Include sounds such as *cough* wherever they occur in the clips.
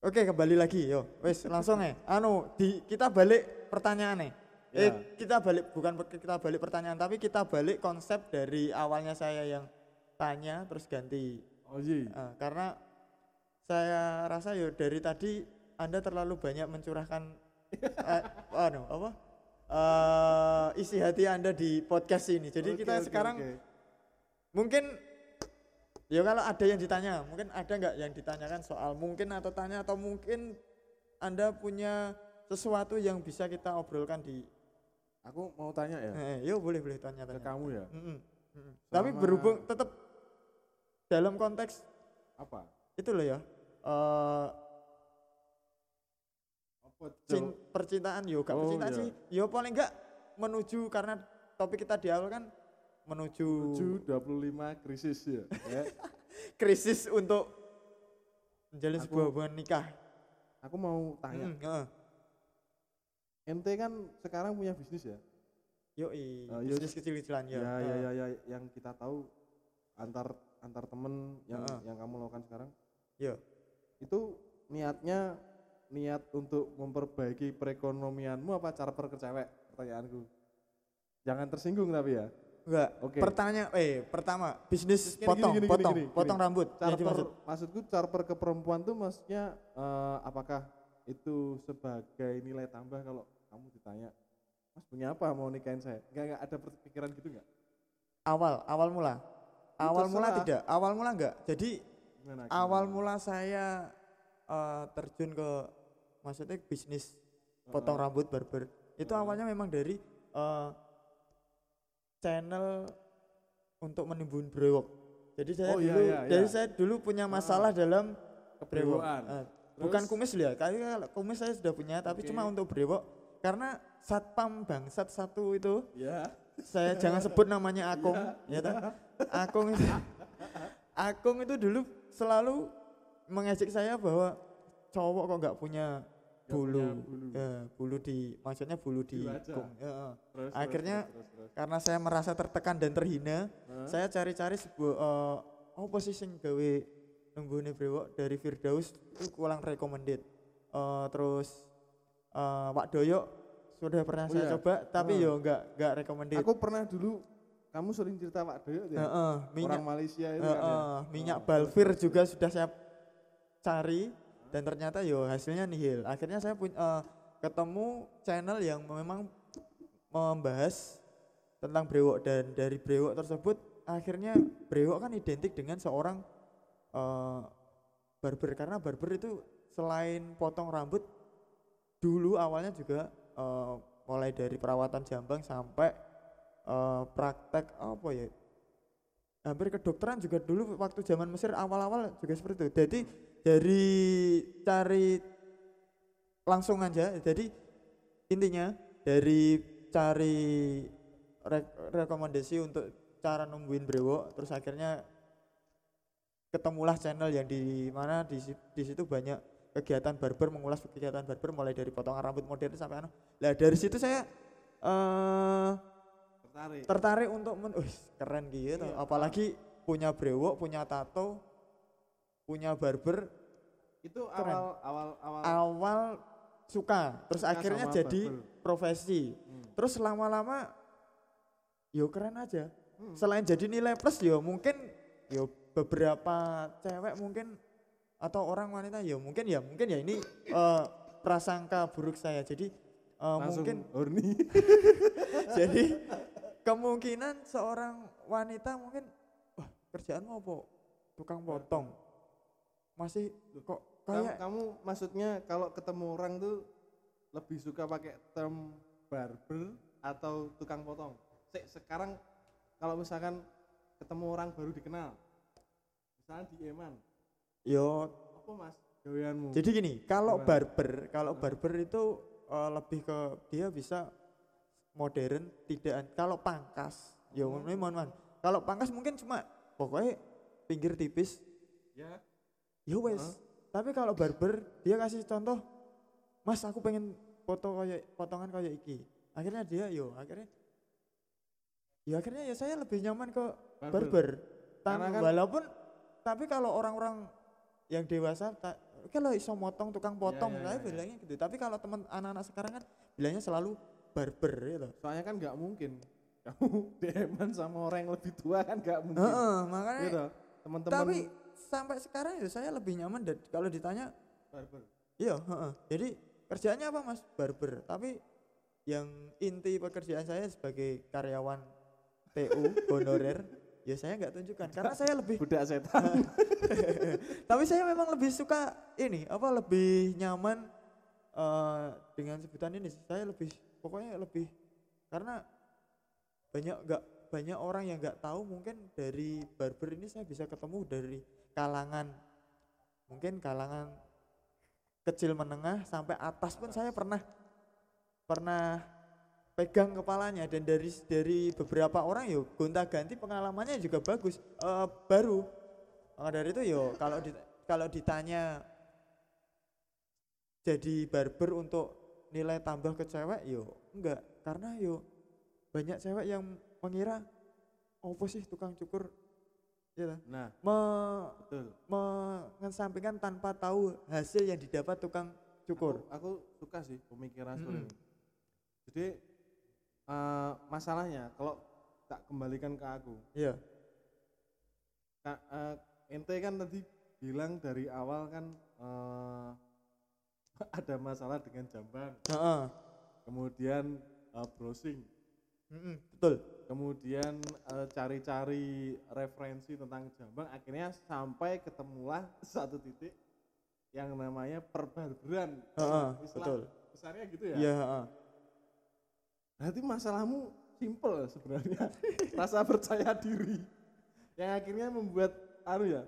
Oke, kembali lagi yo. Wes langsung ya. Anu, di kita balik pertanyaan nih. Eh, Ya. kita balik bukan kita balik pertanyaan, tapi kita balik konsep dari awalnya saya yang tanya terus ganti. Oh iya. Eh, karena saya rasa yo dari tadi Anda terlalu banyak mencurahkan *laughs* eh, anu apa? eh isi hati Anda di podcast ini. Jadi Oke, kita oke, sekarang oke. mungkin ya kalau ada yang ditanya mungkin ada nggak yang ditanyakan soal mungkin atau tanya atau mungkin anda punya sesuatu yang bisa kita obrolkan di Aku mau tanya ya eh, yo boleh boleh tanya ke tanya kamu ya. Mm-mm, mm-mm. tapi Sama- berhubung tetap dalam konteks Apa? itu loh ya eh Apa? cin- percintaan yo gak Oh, percintaan iya. sih yo paling enggak menuju karena topik kita di awal kan menuju, Menuju 25 krisis ya. ya. *laughs* krisis untuk menjalin Aku- sebuah hubungan nikah Aku mau tanya. Mm, heeh. Ente kan sekarang punya bisnis ya? Yoi, yo- bisnis kecil-kecilan ya. Ya, ya, Ah. ya, ya, yang kita tahu antar antar temen yang Heeh. yang kamu lakukan sekarang Yo. itu niatnya niat untuk memperbaiki perekonomianmu apa cara perkecewek pertanyaanku jangan tersinggung tapi ya Enggak. Oke. Pertanyaan eh pertama bisnis Gini, potong, gini, gini, potong, gini, gini. potong rambut. cara Yang dimaksud. maksudku cara per ke perempuan tuh maksudnya eh, apakah itu sebagai nilai tambah kalau kamu ditanya mas punya apa mau nikahin saya nggak nggak ada pikiran gitu nggak Awal, awal mula. Awal mula tidak, awal mula enggak. Jadi gimana, awal gimana? mula saya eh, terjun ke maksudnya bisnis potong Heeh. rambut barber. Itu Heeh. awalnya memang dari eh, channel untuk menimbun brewok. Jadi saya Oh, iya, dulu, iya, jadi iya. saya dulu punya masalah dalam brewok. Eh, bukan kumis ya, kali kalau kumis saya sudah punya, tapi Oke. cuma untuk brewok karena satpam bangsat satu itu ya saya jangan sebut namanya Akung, Iya. ya toh? Akung itu, Akung itu dulu selalu mengejek saya bahwa cowok kok nggak punya bulu, bulu. Ya, bulu di, maksudnya bulu di, Di kung. Ya, ya. Terus, Akhirnya terus, terus, terus, karena saya merasa tertekan dan terhina, terus. saya cari-cari sebuah eh, apa sih sing gawe nenggone brewok dari Firdaus itu kurang recommended. Eh, terus eh, Pak Doyo sudah pernah Oh saya iya. coba tapi Ah. yo enggak enggak recommended. aku pernah dulu kamu sering cerita Pak Doyo ya Heeh, minyak orang Malaysia itu heeh, kan ya? minyak Oh, Balvir juga sudah saya cari dan ternyata yo hasilnya nihil. Akhirnya saya punya eh, ketemu channel yang memang membahas tentang brewok dan dari brewok tersebut akhirnya brewok kan identik dengan seorang eh, barber karena barber itu selain potong rambut dulu awalnya juga eh, mulai dari perawatan jambang sampai eh, praktek apa ya hampir kedokteran juga dulu waktu zaman Mesir awal-awal juga seperti itu jadi dari cari langsung aja. Jadi intinya dari cari rek- rekomendasi untuk cara nungguin brewok terus akhirnya ketemulah channel yang di mana di, di situ banyak kegiatan barber mengulas kegiatan barber mulai dari potongan rambut modern sampai anu. Lah dari situ saya eh tertarik. tertarik untuk men Wih, keren gitu. Iya. apalagi punya brewok punya tato punya barber itu Keren. awal awal awal awal suka terus Suka akhirnya jadi barber. profesi Hmm. terus lama-lama yo keren aja Hmm. selain jadi nilai plus yo mungkin yo beberapa cewek mungkin atau orang wanita yo mungkin ya mungkin ya ini *coughs* eh, prasangka buruk saya jadi langsung mungkin horny *laughs* jadi kemungkinan seorang wanita mungkin wah kerjaanmu apa tukang potong masih kok kamu, kayak kamu maksudnya kalau ketemu orang tuh lebih suka pakai term barber atau tukang potong? Sek, sekarang kalau misalkan ketemu orang baru dikenal misalnya di Eman. Yo. Apa mas gaweanmu? Jadi gini kalau Gimana? barber kalau barber itu eh, lebih ke dia bisa modern tidak kalau pangkas yo Hmm. ini mohon mohon kalau pangkas mungkin cuma pokoknya pinggir tipis. Ya ya wes Heeh. tapi kalau barber dia kasih contoh mas aku pengen foto kayak potongan kayak iki. Akhirnya dia yo akhirnya ya akhirnya ya saya lebih nyaman ke barber, Tan- Karena kan- walaupun tapi kalau orang-orang yang dewasa ta- kalau iso motong tukang potong iya, saya iya. bilangnya gitu. Tapi kalau teman anak-anak sekarang kan bilangnya selalu barber gitu soalnya kan nggak mungkin. Kamu *laughs* DM sama orang yang lebih tua kan nggak mungkin. Heeh, makanya gitu teman-teman tapi sampai sekarang ya saya lebih nyaman dan kalau ditanya barber. Iya heeh. jadi kerjaannya apa mas? Barber. Tapi yang inti pekerjaan saya sebagai karyawan TU *laughs* honorer ya saya nggak tunjukkan. Karena saya lebih budak setan. *laughs* Tapi saya memang lebih suka ini apa lebih nyaman eh, dengan sebutan ini saya lebih pokoknya lebih karena banyak nggak banyak orang yang nggak tahu mungkin dari barber ini saya bisa ketemu dari kalangan mungkin kalangan kecil menengah sampai atas pun saya pernah pernah pegang kepalanya. Dan dari dari beberapa orang yo gonta ganti pengalamannya juga bagus. Eh, baru Maka dari itu yo kalau di, kalau ditanya jadi barber untuk nilai tambah ke cewek yo enggak. Karena yo banyak cewek yang mengira apa sih tukang cukur ya nah. Me, betul. mengesampingkan tanpa tahu hasil yang didapat tukang cukur. Aku, aku suka sih pemikiran seperti Mm-mm. ini jadi eh, masalahnya kalau tak kembalikan ke aku. Iya. Ka- eh, ente kan tadi bilang dari awal kan eh, *laughs* ada masalah dengan jamban Heeh. kemudian eh, browsing Mm-mm, betul. Kemudian eh, cari-cari referensi tentang jambang akhirnya sampai ketemulah satu titik yang namanya perbarberan betul. besarnya gitu ya? Iya berarti masalahmu simple sebenarnya. *laughs* Rasa percaya diri. Yang akhirnya membuat anu ya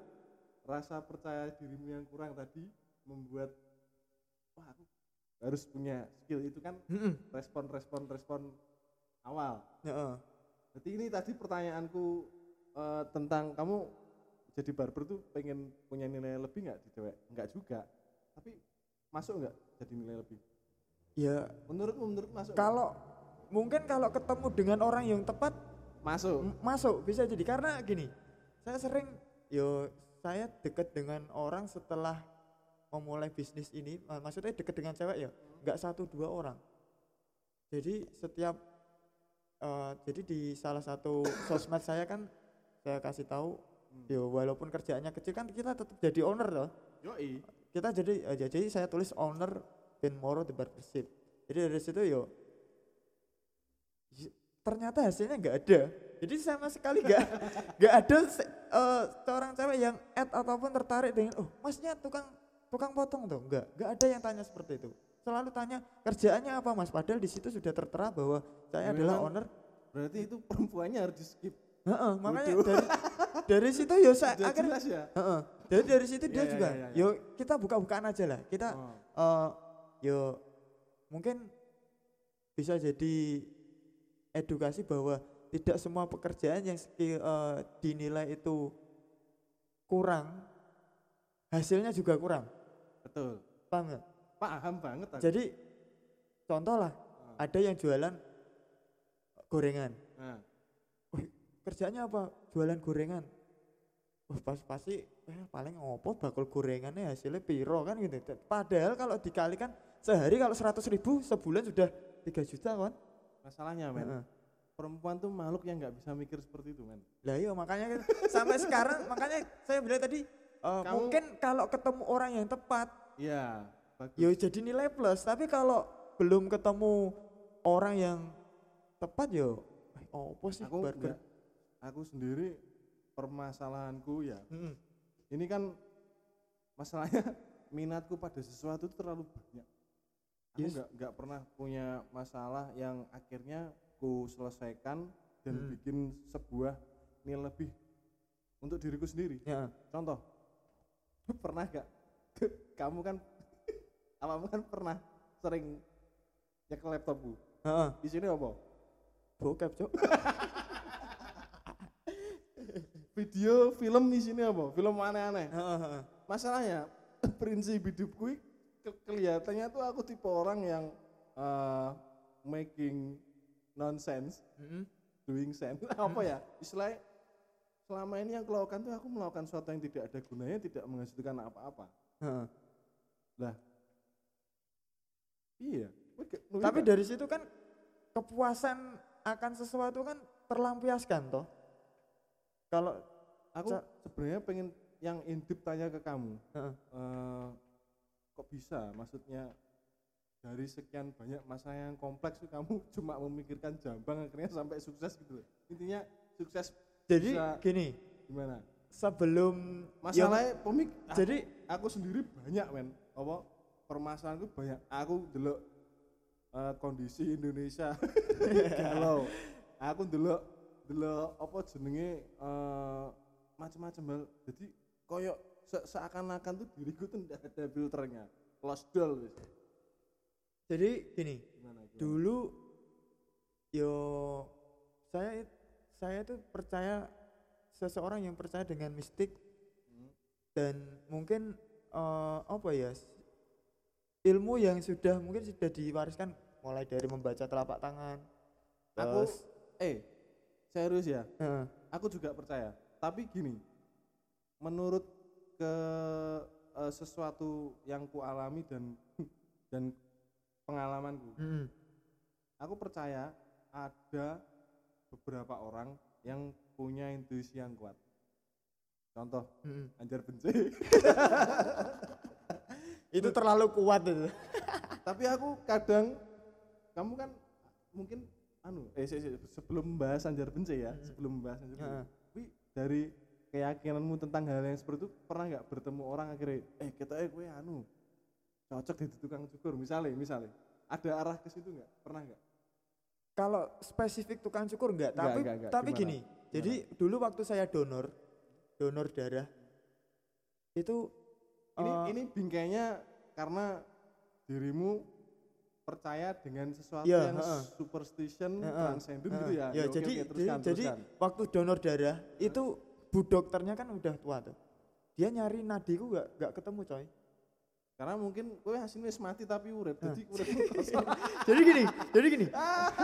rasa percaya dirimu yang kurang tadi membuat wah aku harus punya skill itu kan. Mm-mm, respon respon respon awal heeh. Jadi ini tadi pertanyaanku eh, tentang kamu jadi barber tuh pengen punya nilai lebih nggak di cewek? Enggak juga. Tapi masuk nggak jadi nilai lebih? ya Menurutmu menurut masuk? nggak? kalau mungkin kalau ketemu dengan orang yang tepat masuk. masuk bisa jadi karena gini saya sering yo saya dekat dengan orang setelah memulai bisnis ini maksudnya dekat dengan cewek ya nggak satu dua orang jadi setiap eh, jadi di salah satu sosmed saya kan saya kasih tahu Hmm. yo walaupun kerjaannya kecil kan kita tetap jadi owner loh. Yoi. kita jadi eh, jadi saya tulis owner Ben Moro the barbership jadi dari situ yo ternyata hasilnya nggak ada. Jadi sama sekali nggak *laughs* nggak ada se- eh, seorang cewek yang add ataupun tertarik dengan oh masnya tukang tukang potong tuh nggak nggak ada yang tanya seperti itu selalu tanya kerjaannya apa mas padahal di situ sudah tertera bahwa saya Ya, adalah memang owner Berarti itu perempuannya harus di skip. Heeh, makanya Bodoh. dari dari situ yo saya Sudah akhirnya ya. Heeh. Dari dari situ Iya, dia iya, juga, iya, iya. yo kita buka-bukaan aja lah. Kita Oh. eh yo mungkin bisa jadi edukasi bahwa tidak semua pekerjaan yang skill, eh, dinilai itu kurang, hasilnya juga kurang. Betul. Paham nggak? Paham banget aku. Jadi contoh lah, Ah. ada yang jualan gorengan. Nah, kerjanya apa jualan gorengan Wah, pas pasti eh, paling ngopo bakul gorengannya hasilnya piro kan gitu padahal kalau dikalikan sehari kalau seratus ribu sebulan sudah 3 juta kan masalahnya men, Heeh. perempuan tuh makhluk yang nggak bisa mikir seperti itu men. lah iya makanya kan sampai sekarang makanya saya bilang tadi Kamu- mungkin kalau ketemu orang yang tepat Iya. Bagus. ya jadi nilai plus tapi kalau belum ketemu orang yang tepat yo eh, opo sih aku enggak, aku sendiri permasalahanku ya Mm-mm. ini kan masalahnya *laughs* minatku pada sesuatu itu terlalu banyak aku Yes. nggak nggak pernah punya masalah yang akhirnya ku selesaikan dan Hmm. bikin sebuah nilai lebih untuk diriku sendiri ya contoh *laughs* pernah gak kamu kan kamu kan pernah sering nyekel laptopku Heeh. di sini apa? Bokep cok. *laughs* Video film di sini apa? Film aneh-aneh. Heeh, masalahnya *laughs* prinsip hidupku ke- kelihatannya tuh aku tipe orang yang uh, making nonsense. Mm-mm. doing sense. *laughs* Apa ya? Istilahnya selama ini yang aku lakukan tuh aku melakukan sesuatu yang tidak ada gunanya tidak menghasilkan apa-apa. Heeh. lah iya. Tapi juga- dari situ kan kepuasan akan sesuatu kan terlampiaskan toh. Kalau aku sebenarnya pengen yang indip tanya ke kamu. Heeh. eh, kok bisa? Maksudnya dari sekian banyak masalah yang kompleks kamu *laughs* cuma memikirkan jambang akhirnya sampai sukses gitu intinya sukses jadi bisa- gini, gimana? sebelum masalahnya pemik jadi aku sendiri banyak men. Apa permasalahanku banyak. Aku delok eh, kondisi Indonesia. *laughs* Galau. Aku delok delok apa jenenge eh, macam-macam hal. Jadi koyo se seakan-akan tuh diriku tuh ndak ada filternya. Close door wis. Jadi gini, gimana gimana? dulu yo saya saya itu percaya seseorang yang percaya dengan mistik Hmm. dan mungkin eh, apa ya ilmu yang sudah mungkin sudah diwariskan mulai dari membaca telapak tangan Aku- terus eh serius ya Heeh. aku juga percaya tapi gini menurut ke eh, sesuatu yang ku alami dan *laughs* dan pengalamanku Mm. aku percaya ada beberapa orang yang punya intuisi yang kuat contoh Mm. anjar benci *laughs* itu terlalu kuat itu. *laughs* Tapi aku kadang kamu kan mungkin anu eh se- se- sebelum membahas anjar benci ya Hmm. sebelum membahas anjar benci. Tapi dari keyakinanmu tentang hal yang seperti itu pernah nggak bertemu orang akhirnya eh kita eh gue anu cocok jadi tukang cukur misalnya misalnya. Ada arah ke situ nggak? Pernah nggak? Kalau spesifik tukang cukur enggak Enggak, tapi enggak, enggak. tapi Gimana? gini jadi dulu waktu saya donor donor darah itu ini eh, ini bingkainya karena dirimu percaya dengan sesuatu Iya, yang heeh. superstition Heeh, transcendent gitu ya? Ya oke, jadi oke, jadi, teruskan, jadi waktu donor darah itu bu dokternya kan udah tua tuh. Dia nyari nadiku enggak enggak ketemu coy. Karena mungkin gue hasilnya mati tapi urip jadi urip kosong. *laughs* Jadi gini jadi gini.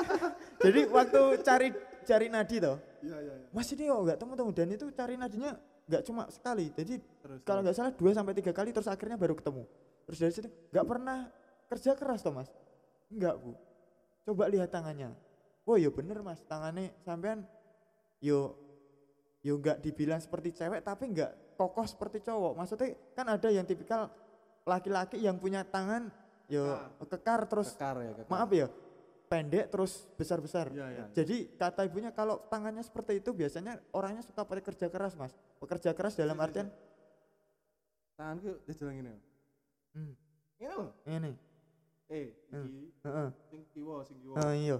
*laughs* Jadi waktu cari cari nadi toh iya iya iya. Mas ini kok enggak temu temu dan itu cari nadinya enggak cuma sekali. Jadi terus kalau nggak salah dua sampai tiga kali terus akhirnya baru ketemu. Terus dari situ nggak pernah kerja keras toh mas? Nggak bu. Coba lihat tangannya. Oh yo bener mas. Tangannya sampean yo yo nggak dibilang seperti cewek tapi nggak kokoh seperti cowok. Maksudnya kan ada yang tipikal laki-laki yang punya tangan yo kekar terus kekar ya kekar. maaf ya pendek terus besar-besar. Iya, iya. jadi kata ibunya kalau tangannya seperti itu biasanya orangnya suka pada kerja keras mas. Bekerja keras dalam iya, artian tanganku dia jalan gini hmm, ini loh ini. Eh Hmm. iki Heeh. sing kiwa sing kiwa. Oh iya,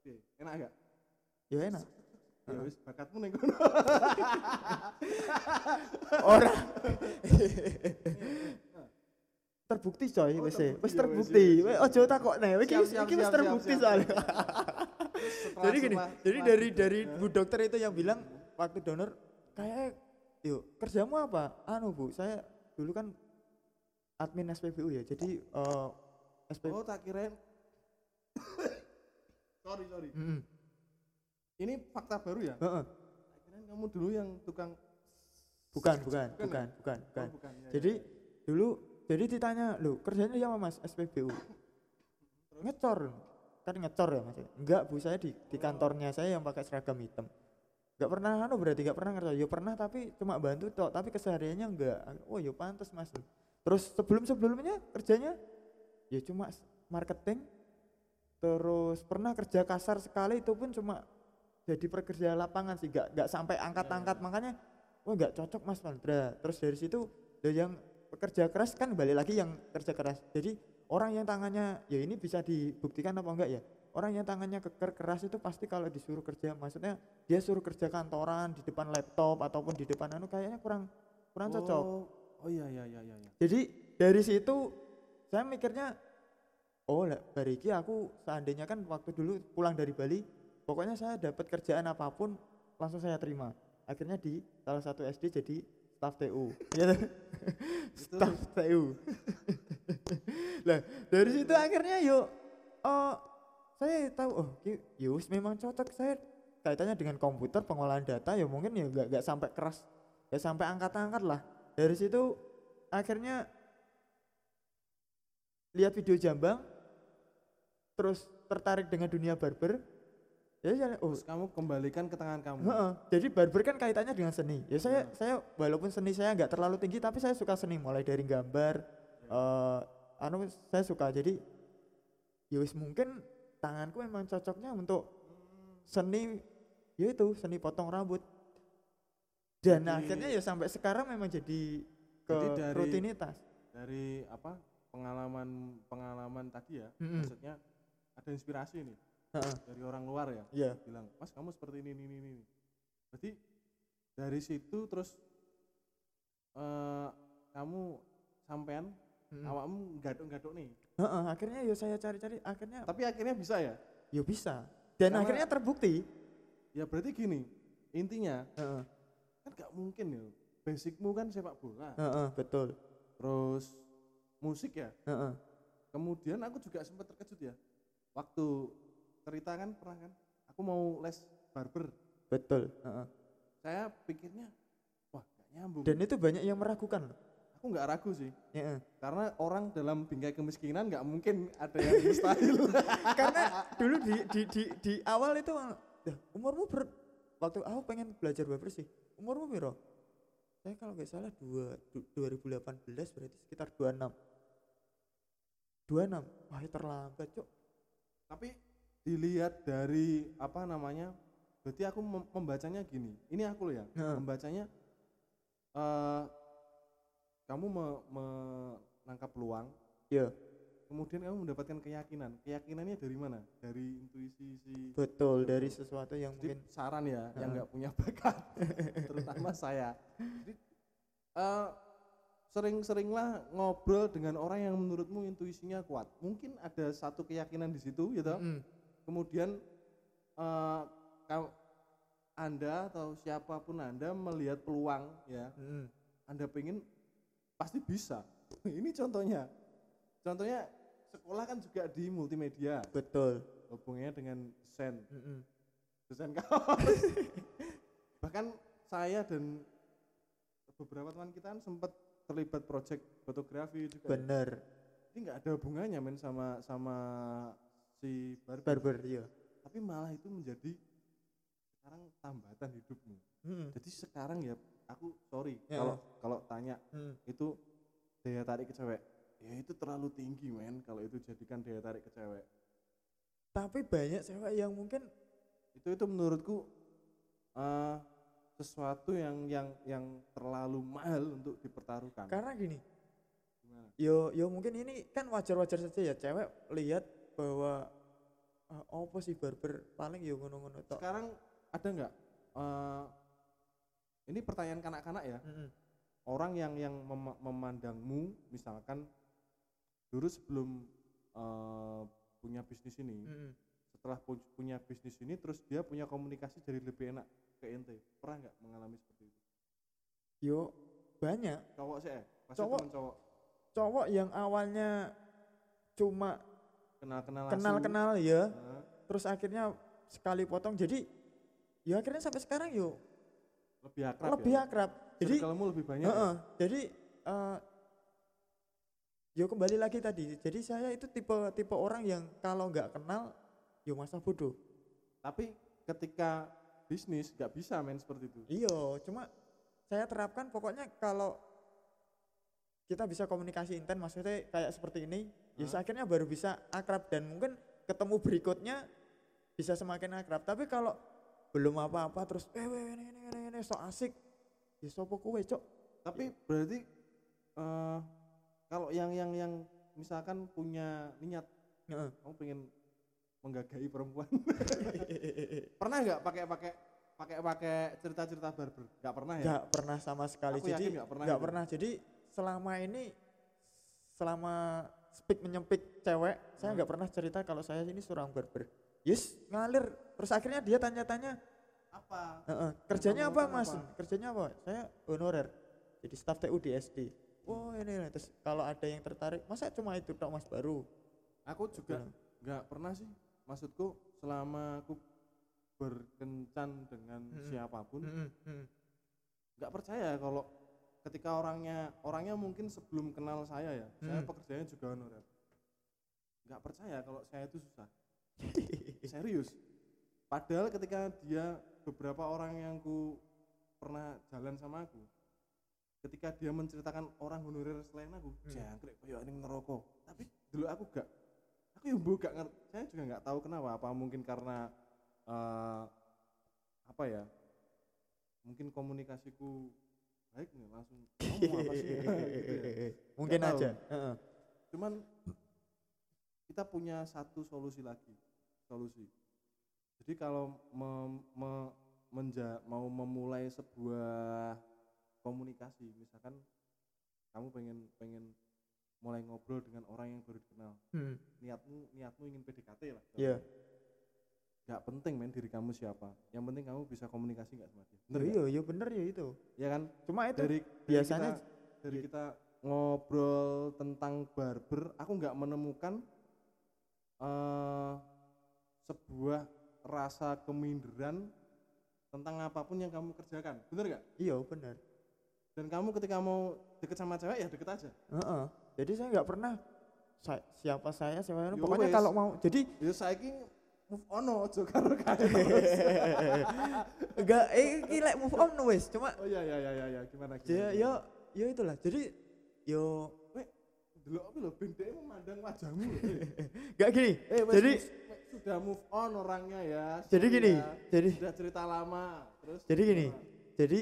Oke, enak gak? Ya enak. ya wis bakatmu ning kono. Orang *laughs* terbukti coy, Oh, wis e. terbukti wis ya, terbukti. ojo takokne, iki iki wis terbukti soalnya. *laughs* Jadi gini, jadi dari dari bu dokter itu yang bilang waktu donor kayak yuk kerjamu apa? Anu bu, saya dulu kan admin SPBU ya, jadi eh SPBU. oh tak kirain *laughs* sorry sorry Mm-mm. ini fakta baru ya Heeh. tak kirain kamu dulu yang tukang Bukan, bukan, Bukan bukan, ya? bukan, bukan. Oh, bukan. Ya, Jadi dulu jadi ditanya, "Lu kerjanya apa Mas SPBU?" ngecor. Kan ngecor ya Mas. Enggak, Bu, saya di di kantornya saya yang pakai seragam hitam. Enggak pernah anu berarti enggak pernah kerja. Ya pernah tapi cuma bantu tok, tapi kesehariannya enggak. Oh, ya pantas Mas. Terus sebelum-sebelumnya kerjanya ya cuma marketing. Terus pernah kerja kasar sekali itu pun cuma jadi pekerja lapangan sih, enggak enggak sampai angkat-angkat makanya oh enggak cocok Mas Mandra. Terus dari situ ya yang pekerja keras kan balik lagi yang kerja keras. Jadi orang yang tangannya ya ini bisa dibuktikan apa enggak ya? Orang yang tangannya keker keras itu pasti kalau disuruh kerja maksudnya dia suruh kerja kantoran di depan laptop ataupun di depan anu kayaknya kurang kurang cocok. oh, oh iya iya iya iya iya. Jadi dari situ saya mikirnya oh lah bariki aku seandainya kan waktu dulu pulang dari Bali pokoknya saya dapat kerjaan apa pun langsung saya terima. Akhirnya di salah satu SD jadi staff TU. Gitu. *laughs* staff TU. *laughs* lah dari situ akhirnya yuk oh saya tahu oh yus memang cocok saya kaitannya dengan komputer pengolahan data ya mungkin ya nggak nggak sampai keras ya sampai angkat-angkat lah dari situ akhirnya lihat video jambang terus tertarik dengan dunia barber ya saya oh Terus kamu kembalikan ke tangan kamu. Heeh, jadi barber kan kaitannya dengan seni. Ya saya saya walaupun seni saya nggak terlalu tinggi tapi saya suka seni mulai dari gambar eh anu saya suka. Jadi ya wis mungkin tanganku memang cocoknya untuk seni ya itu seni potong rambut. Dan Jadi- akhirnya ya sampai sekarang memang jadi ke Jadi dari- rutinitas. Dari apa? Pengalaman pengalaman tadi ya. Mm-mm. Maksudnya ada inspirasi nih. Dari orang luar ya. Iya, Bilang, "Mas, kamu seperti ini ini ini." ini." Berarti dari situ terus eh kamu sampean Mm-mm. awakmu gaduk-gaduk nih. Heeh, akhirnya ya saya cari-cari akhirnya Tapi akhirnya bisa ya? ya bisa. Dan Karena- akhirnya terbukti. Ya berarti gini, intinya Heeh, kan gak mungkin ya. Basicmu kan sepak bola, heeh, betul. terus musik ya. Heeh. Kemudian aku juga sempat terkejut ya. Waktu cerita kan pernah kan, aku mau les barber. Betul. heeh. Saya pikirnya, wah gak nyambung. Dan itu banyak yang meragukan. loh. aku nggak ragu sih, Ya, karena orang dalam bingkai kemiskinan nggak mungkin ada yang *laughs* mustahil. *laughs* Karena dulu di, di, di, di awal itu, "Dah, umurmu ber, waktu aku pengen belajar barber sih, umurmu piro? Saya kalau nggak salah dua, du- 2018 berarti sekitar 26. 26, wah itu terlambat cok. Tapi dilihat dari apa namanya, berarti aku mem- membacanya gini. Ini aku loh ya, Heeh. membacanya eh kamu me- menangkap peluang, Ya, kemudian kamu mendapatkan keyakinan. Keyakinannya dari mana? Dari intuisi si betul dari sesuatu yang Jadi mungkin saran ya yang Heeh. nggak punya bakat, *laughs* terutama saya. Jadi eh, sering-seringlah ngobrol dengan orang yang menurutmu intuisinya kuat. Mungkin ada satu keyakinan di situ, gitu. Mm, Kemudian eh, kau- anda atau siapa pun anda melihat peluang, ya, mm, anda pengen pasti bisa. *laughs* Ini contohnya. Contohnya sekolah kan juga di multimedia, betul. hubungannya dengan desain Mm, mm. desain kaos. *laughs* Bahkan saya dan beberapa teman kita kan sempat terlibat project fotografi juga. ya. Bener, Ini nggak ada hubungannya men sama sama si barber. barber ya. Tapi malah itu menjadi sekarang tambatan hidupmu. Mm, Jadi sekarang ya aku sorry kalau kalau tanya mm. itu daya tarik ke cewek. Ya itu terlalu tinggi men kalau itu jadikan daya tarik ke cewek. Tapi banyak cewek yang mungkin itu itu menurutku eh, sesuatu yang yang yang terlalu mahal untuk dipertaruhkan. karena gini, Gimana? yo yo mungkin ini kan wajar-wajar saja ya cewek lihat bahwa ah, apa sih barber paling yo ngono-ngono tok. Sekarang ada nggak? eh, ini pertanyaan kanak-kanak ya. Mm-mm. Orang yang yang mem- memandangmu, misalkan dulu sebelum eh, punya bisnis ini, Mm-mm. setelah pu- punya bisnis ini, terus dia punya komunikasi jadi lebih enak ke ente. Pernah nggak mengalami seperti itu? Yo banyak Cowok sih, eh? Pasti Cowok. temen cowok cowok yang awalnya cuma kenal-kenal kenal-kenal ya, Eh, terus akhirnya sekali potong jadi ya akhirnya sampai sekarang yo lebih akrab lebih ya? akrab. Jadi Circle-mu lebih banyak Heeh, ya? jadi eh yo kembali lagi tadi. Jadi saya itu tipe tipe orang yang kalau nggak kenal yo masa bodoh. tapi ketika bisnis nggak bisa main seperti itu Iya, cuma saya terapkan pokoknya kalau kita bisa komunikasi intent maksudnya kayak seperti ini, ya Hah? akhirnya baru bisa akrab dan mungkin ketemu berikutnya bisa semakin akrab. Tapi kalau belum apa-apa terus eh weh ini ini ini, ini so asik, ya sopo kowe cok. tapi berarti eh kalau yang yang yang misalkan punya niat Heeh. kamu pengen menggagahi perempuan *laughs* pernah nggak pakai pakai pakai pakai cerita cerita barber nggak pernah ya Nggak pernah sama sekali. Aku Jadi nggak pernah nggak pernah. Jadi selama ini selama speak menyempik cewek, saya Hmm. nggak pernah cerita kalau saya ini seorang barber. Yes, ngalir. Terus akhirnya dia tanya-tanya, apa "Heeh, kerjanya apa mas? apa?" Kerjanya apa? Saya honorer. Jadi staff TU di SD. Oh ini, ini. terus kalau ada yang tertarik, masa cuma itu tok mas baru? aku juga Bilang, nggak pernah sih maksudku selama aku berkencan dengan Mm-mm. siapa pun Mm-mm, mm. nggak percaya kalau ketika orangnya orangnya mungkin sebelum kenal saya ya saya Hmm. pekerjaannya juga honorer nggak percaya kalau saya itu susah. *laughs* Serius. Padahal ketika dia beberapa orang yang ku pernah jalan sama aku ketika dia menceritakan orang honorer selain aku Hmm. jangkrik koyo ini ngerokok. Tapi dulu aku gak aku yang gak ngerti saya juga nggak tahu kenapa. Apa mungkin karena eh, apa ya mungkin komunikasiku baik nih langsung ngomong apa sih *laughs* gitu ya. Mungkin tahu. aja. Cuman kita punya satu solusi lagi solusi jadi kalau mem- me- menja- mau memulai sebuah komunikasi misalkan kamu pengen pengen mulai ngobrol dengan orang yang baru dikenal Hmm, niatmu niatmu ingin PDKT lah Iya. Nggak penting men diri kamu siapa. Yang penting kamu bisa komunikasi nggak sama dia. Bener? Iya, iya bener ya itu. ya kan? Cuma itu dari biasanya dari kita, dari kita ngobrol tentang barber aku nggak menemukan eh sebuah rasa keminderan tentang apa pun yang kamu kerjakan. Bener nggak? Iya bener. dan kamu ketika mau deket sama cewek ya deket aja. Heeh. Jadi saya nggak pernah sa- siapa saya siapa saya Yo pokoknya kalau mau jadi ya saya move on ojo karo kae. *laughs* enggak eh iki lek move on wes cuma oh iya iya iya iya ya, gimana ya gimana yo yo itulah jadi yo Weh, dulu apa lo ben dhek memandang wajahmu lho. *laughs* enggak gini Eh, wes, jadi wes, sudah move on orangnya ya. jadi gini ya. jadi Sudah cerita lama. Terus jadi gini gimana? jadi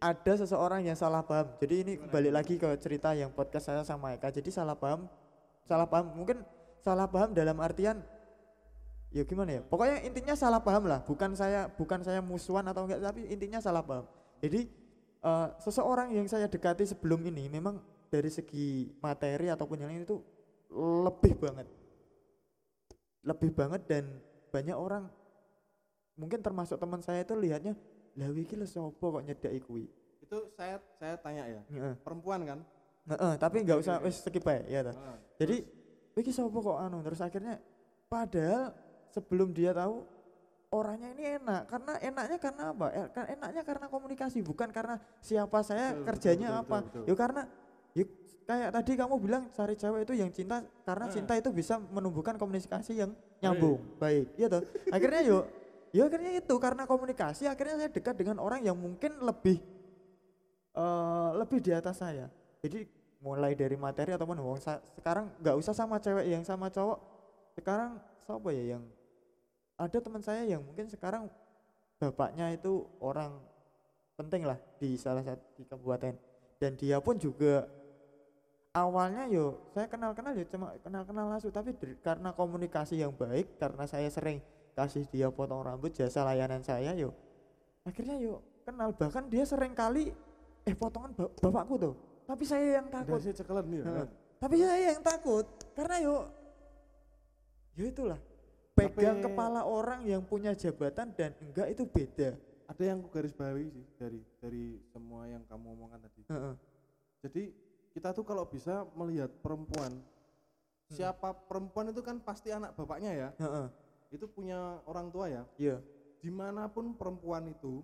ada seseorang yang salah paham jadi ini balik lagi ke cerita yang podcast saya sama Eka jadi salah paham salah paham mungkin salah paham dalam artian ya gimana ya pokoknya intinya salah paham lah bukan saya bukan saya musuhan atau enggak tapi intinya salah paham jadi eh, seseorang yang saya dekati sebelum ini memang dari segi materi ataupun yang lain itu lebih banget lebih banget dan banyak orang mungkin termasuk teman saya itu lihatnya lah iki lho sapa kok nyedaki kuwi itu saya saya tanya ya. Heeh. Perempuan kan? Heeh, tapi nggak usah wis skip ya ta. Ah, Jadi iki sapa kok anu terus akhirnya padahal sebelum dia tahu orangnya ini enak karena enaknya karena apa? Eh, enaknya karena komunikasi bukan karena siapa saya Betul, kerjanya betul, apa. betul, betul. Yo karena yo, kayak tadi kamu bilang cari cewek itu yang cinta karena Ah. cinta itu bisa menumbuhkan komunikasi yang nyambung. Baik, iya toh. Akhirnya yo yo akhirnya itu karena komunikasi akhirnya saya dekat dengan orang yang mungkin lebih eh lebih di atas saya. Jadi mulai dari materi ataupun sa- sekarang nggak usah sama cewek yang sama cowok. Sekarang siapa ya yang ada teman saya yang mungkin sekarang bapaknya itu orang penting lah di salah satu di kabupaten. Dan dia pun juga awalnya yo saya kenal kenal ya cuma kenal kenal langsung. Tapi karena komunikasi yang baik karena saya sering kasih dia potong rambut jasa layanan saya yo akhirnya yo kenal. Bahkan dia sering kali eh potongan ba- bapakku tuh. Tapi saya yang takut. cekelan nih ya. Heeh. tapi saya yang takut karena yo yo itulah pegang Tapi- kepala orang yang punya jabatan dan enggak itu beda Ada yang garis bawahi sih dari dari semua yang kamu omongkan tadi. Heeh. Jadi kita tuh kalau bisa melihat perempuan Hmm. siapa perempuan itu kan pasti anak bapaknya ya. Heeh. Itu punya orang tua ya. iya Di mana pun perempuan itu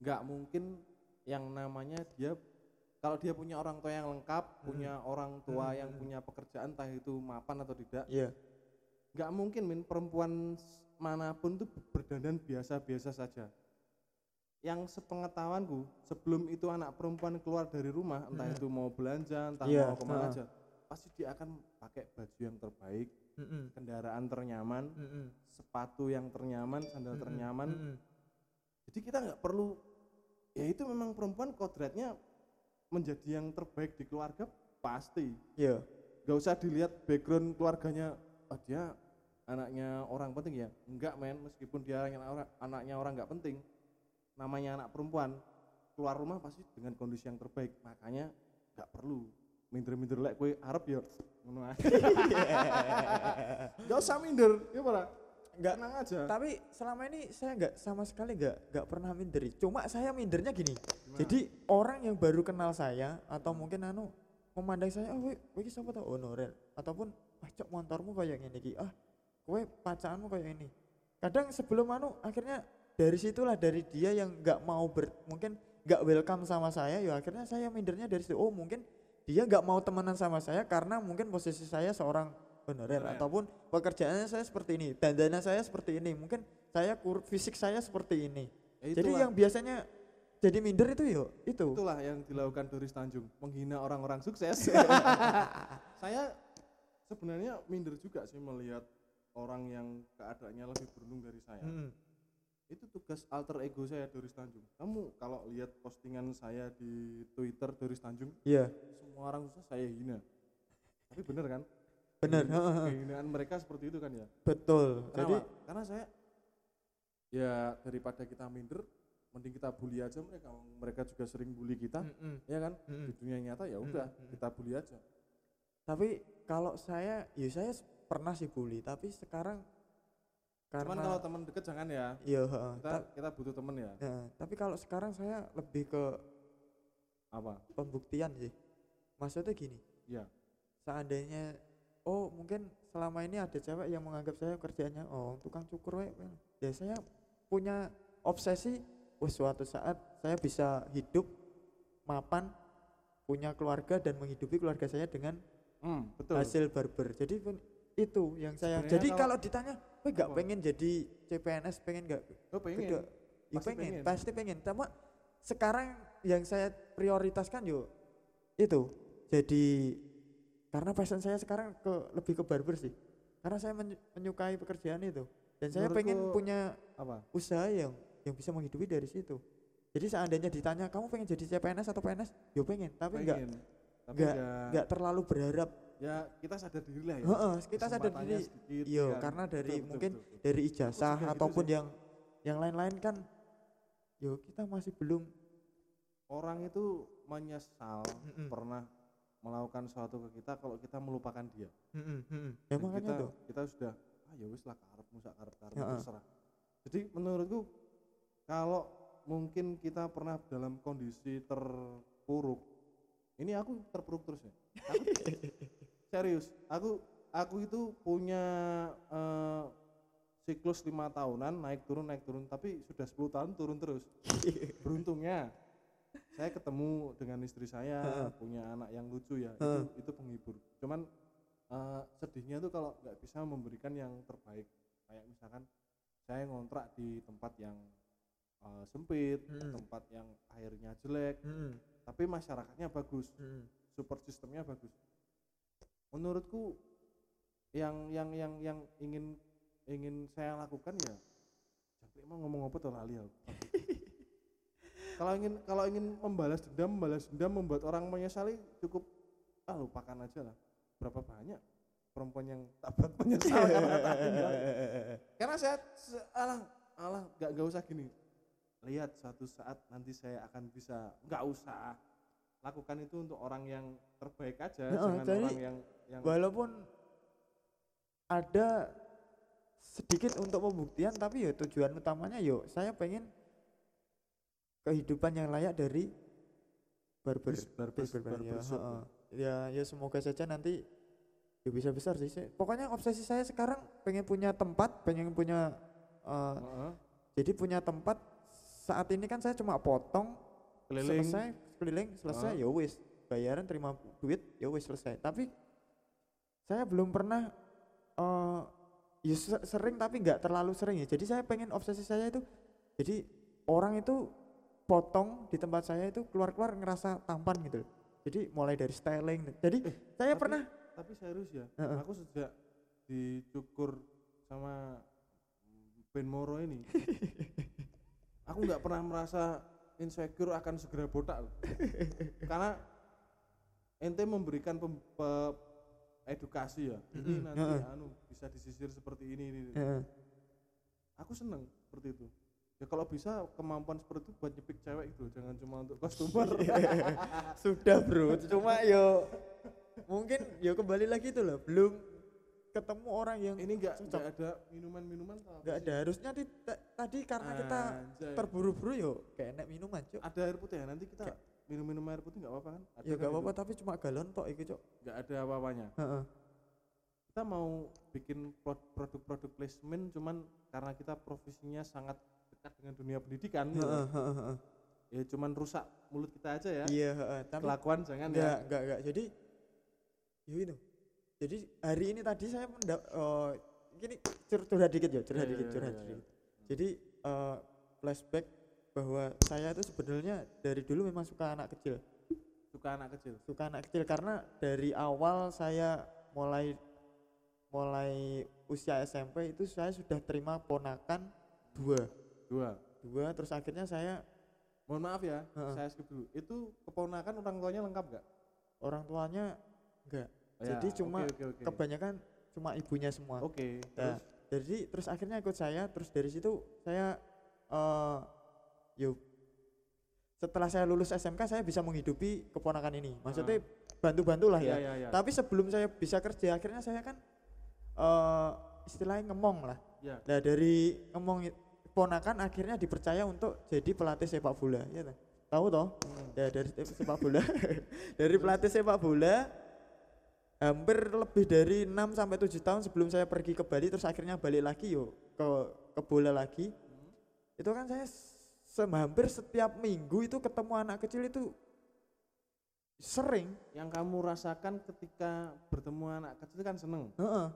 nggak mungkin yang namanya dia kalau dia punya orang tua yang lengkap, punya orang tua Hmm. yang punya pekerjaan entah itu mapan atau tidak, iya nggak mungkin min perempuan mana pun tuh berdandan biasa-biasa saja. Yang sepengetahuanku sebelum itu anak perempuan keluar dari rumah, entah Mm. itu mau belanja, entah Iya, mau ke mana aja, pasti dia akan pakai baju yang terbaik, Mm-mm. kendaraan ternyaman, Mm-mm. sepatu yang ternyaman, sandal Mm-mm. ternyaman, Mm-mm. jadi kita nggak perlu ya itu memang perempuan kodratnya menjadi yang terbaik di keluarga pasti iya nggak usah dilihat background keluarganya oh dia anaknya orang penting ya? Enggak men. Meskipun dia anaknya orang anaknya orang nggak penting namanya anak perempuan keluar rumah pasti dengan kondisi yang terbaik. Makanya nggak perlu. Minder-minder lek kue Arab ya ngono *laughs* nggak usah minder ya para Nggak. tenang aja. Tapi selama ini saya nggak sama sekali nggak nggak pernah minderi cuma saya mindernya gini. Jadi orang yang baru kenal saya atau mungkin anu memandang saya oh wih wih siapa tau? Honorer ataupun ah cok motormu kayak gini ah kowe pacaranmu kayak ini kadang sebelum anu akhirnya dari situlah dari dia yang nggak mau ber mungkin nggak welcome sama saya ya akhirnya saya mindernya dari situ. Oh mungkin dia nggak mau temenan sama saya karena mungkin posisi saya seorang honorer ataupun pekerjaannya saya seperti ini dandannya saya seperti ini mungkin saya kur fisik saya seperti ini. Ya jadi yang biasanya jadi minder itu yo itu. Itulah yang dilakukan Doris Tanjung menghina orang-orang sukses. *laughs* Saya sebenarnya minder juga sih melihat orang yang keadaannya lebih beruntung dari saya. Mm, itu tugas alter ego saya Doris Tanjung. Kamu kalau lihat postingan saya di Twitter Doris Tanjung iya. semua orang susah saya hina. Tapi bener kan? Heeh. *laughs* kehinaan mereka seperti itu kan ya? Betul. Kenapa? jadi karena saya ya daripada kita minder mending kita bully aja mereka. Mereka juga sering bully kita mm-mm, ya kan? Mm-mm. di dunia nyata ya udah Mm, mm, mm. kita bully aja. Tapi kalau saya ya saya pernah sih bully tapi sekarang cuman karena kalau teman deket jangan ya. Iya heeh, kita ta- kita butuh temen ya. Ya, tapi kalau sekarang saya lebih ke apa? pembuktian sih. Maksudnya gini. Ya seandainya oh mungkin selama ini ada cewek yang menganggap saya kerjanya oh tukang cukur we we." ya saya punya obsesi oh suatu saat saya bisa hidup mapan punya keluarga dan menghidupi keluarga saya dengan hmm, betul. hasil barber jadi itu yang saya Sebenarnya jadi kalau- kalau ditanya gue nggak pengen jadi CPNS pengen nggak? Lo pengen. Beda. ya Pasti pengen, pengen. pasti pengen. Cuma sekarang yang saya prioritaskan yo itu. Jadi karena passion saya sekarang ke lebih ke barber sih. Karena saya menyu- menyukai pekerjaan itu. Dan saya pengen Menurutku- punya apa? usaha yang yang bisa menghidupi dari situ. Jadi seandainya ditanya kamu pengen jadi CPNS atau PNS yo pengen. Tapi nggak pengen. Tapi nggak- ya, nggak terlalu berharap ya kita sadar diri lah ya Heeh, kita sadar diri iya ya kan? karena dari Betul, mungkin betul, betul. dari ijazah gitu ataupun yang yang lain-lain kan yo kita masih belum orang itu menyesal Mm-mm. pernah melakukan sesuatu ke kita kalau kita melupakan dia Mm-mm, mm-mm. ya Dan makanya kita, tuh kita sudah ah ya wis lah karep musak karep karep Heeh. terserah jadi menurutku kalau mungkin kita pernah dalam kondisi terpuruk ini aku terpuruk terus ya aku *laughs* serius aku aku itu punya eh, siklus lima tahunan naik turun naik turun tapi sudah 10 tahun turun terus. *laughs* Beruntungnya saya ketemu dengan istri saya punya anak yang lucu ya itu itu penghibur. Cuman eh, sedihnya tuh kalau nggak bisa memberikan yang terbaik. Kayak misalkan saya ngontrak di tempat yang eh, sempit Mm. tempat yang airnya jelek Mm-mm, tapi masyarakatnya bagus mm-mm. support sistemnya bagus menurutku yang yang yang yang ingin ingin saya lakukan ya sampai mau ngomong apa tuh lali aku? *laughs* Kalau ingin kalau ingin membalas dendam membalas dendam membuat orang menyesali cukup ah lupakan aja lah. Berapa banyak perempuan yang tak buat *laughs* menyesal karena tak tinggal. karena saya alah alah gak, gak usah gini. Lihat suatu saat nanti saya akan bisa nggak usah lakukan itu untuk orang yang terbaik aja Heeh, jangan jadi orang yang yang walaupun ada sedikit untuk pembuktian tapi ya tujuan utamanya yo saya pengen kehidupan yang layak dari barber Bis- barber- barber- ya, barbershop heeh. ya. Ya semoga saja nanti ya bisa besar sih pokoknya obsesi saya sekarang pengen punya tempat pengen punya eh, Heeh, jadi punya tempat saat ini kan saya cuma potong keliling. selesai keliling selesai Ah. ya wis. Bayaran terima duit ya wis selesai. Tapi saya belum pernah eh ya se- sering tapi nggak terlalu sering ya. Jadi saya pengen obsesi saya itu jadi orang itu potong di tempat saya itu keluar-keluar ngerasa tampan gitu jadi mulai dari styling. Jadi saya tapi- pernah tapi serius ya Heeh. aku sejak dicukur sama Ben Moro ini *laughs* aku nggak pernah merasa insecure akan segera botak *laughs* karena ente memberikan pem- pe- edukasi ya ini nanti anu bisa disisir seperti ini, ini, aku seneng seperti itu. Ya kalau bisa kemampuan seperti itu buat nyepik cewek itu jangan cuma untuk kostumer *laughs* sudah bro. Cuma yo mungkin yo kembali lagi itu loh belum ketemu orang yang ini enggak Cocok. enggak ada minuman-minuman atau apa nggak sih? ada harusnya ta- tadi karena kita Anjay. terburu-buru yo kayak enak minuman cok ada air putih ya nanti kita minum-minum air putih nggak apa-apa kan Ada ya kan gak itu? apa-apa tapi cuma galon tok itu cok nggak ada apa-apanya Heeh. kita mau bikin pro- produk-produk placement cuman karena kita profesinya sangat dekat dengan dunia pendidikan gitu. Heeh, heeh, heeh. ya cuman rusak mulut kita aja ya Iya, heeh. tapi kelakuan jangan enggak, ya enggak, enggak. Jadi ya itu. Jadi hari ini tadi saya mendak oh, gini cur- curhat dikit ya, curhat Iya, dikit, iya, curhat iya. dikit. Jadi eh, flashback bahwa saya itu sebenarnya dari dulu memang suka anak kecil. suka anak kecil Suka anak kecil karena dari awal saya mulai mulai usia SMP itu saya sudah terima ponakan dua. dua Dua terus akhirnya saya mohon maaf ya Heeh. saya skip dulu itu keponakan orang tuanya lengkap gak orang tuanya enggak. Ya, Jadi cuma oke, oke, oke. kebanyakan cuma ibunya semua. oke Nah, terus jadi terus akhirnya ikut saya terus dari situ saya eh yuk setelah saya lulus SMK saya bisa menghidupi keponakan ini maksudnya bantu-bantu lah ya ya, ya, ya. tapi sebelum saya bisa kerja akhirnya saya kan eh istilahnya ngemong lah ya. nah dari ngemong keponakan akhirnya dipercaya untuk jadi pelatih sepak bola ya tahu toh Hmm. ya dari se- sepak bola *laughs* dari pelatih sepak bola hampir lebih dari 6 sampai 7 tahun sebelum saya pergi ke Bali terus akhirnya balik lagi yuk ke ke bola lagi. Itu kan saya se- hampir setiap minggu itu ketemu anak kecil itu sering. Yang kamu rasakan ketika bertemu anak kecil kan seneng. Heeh.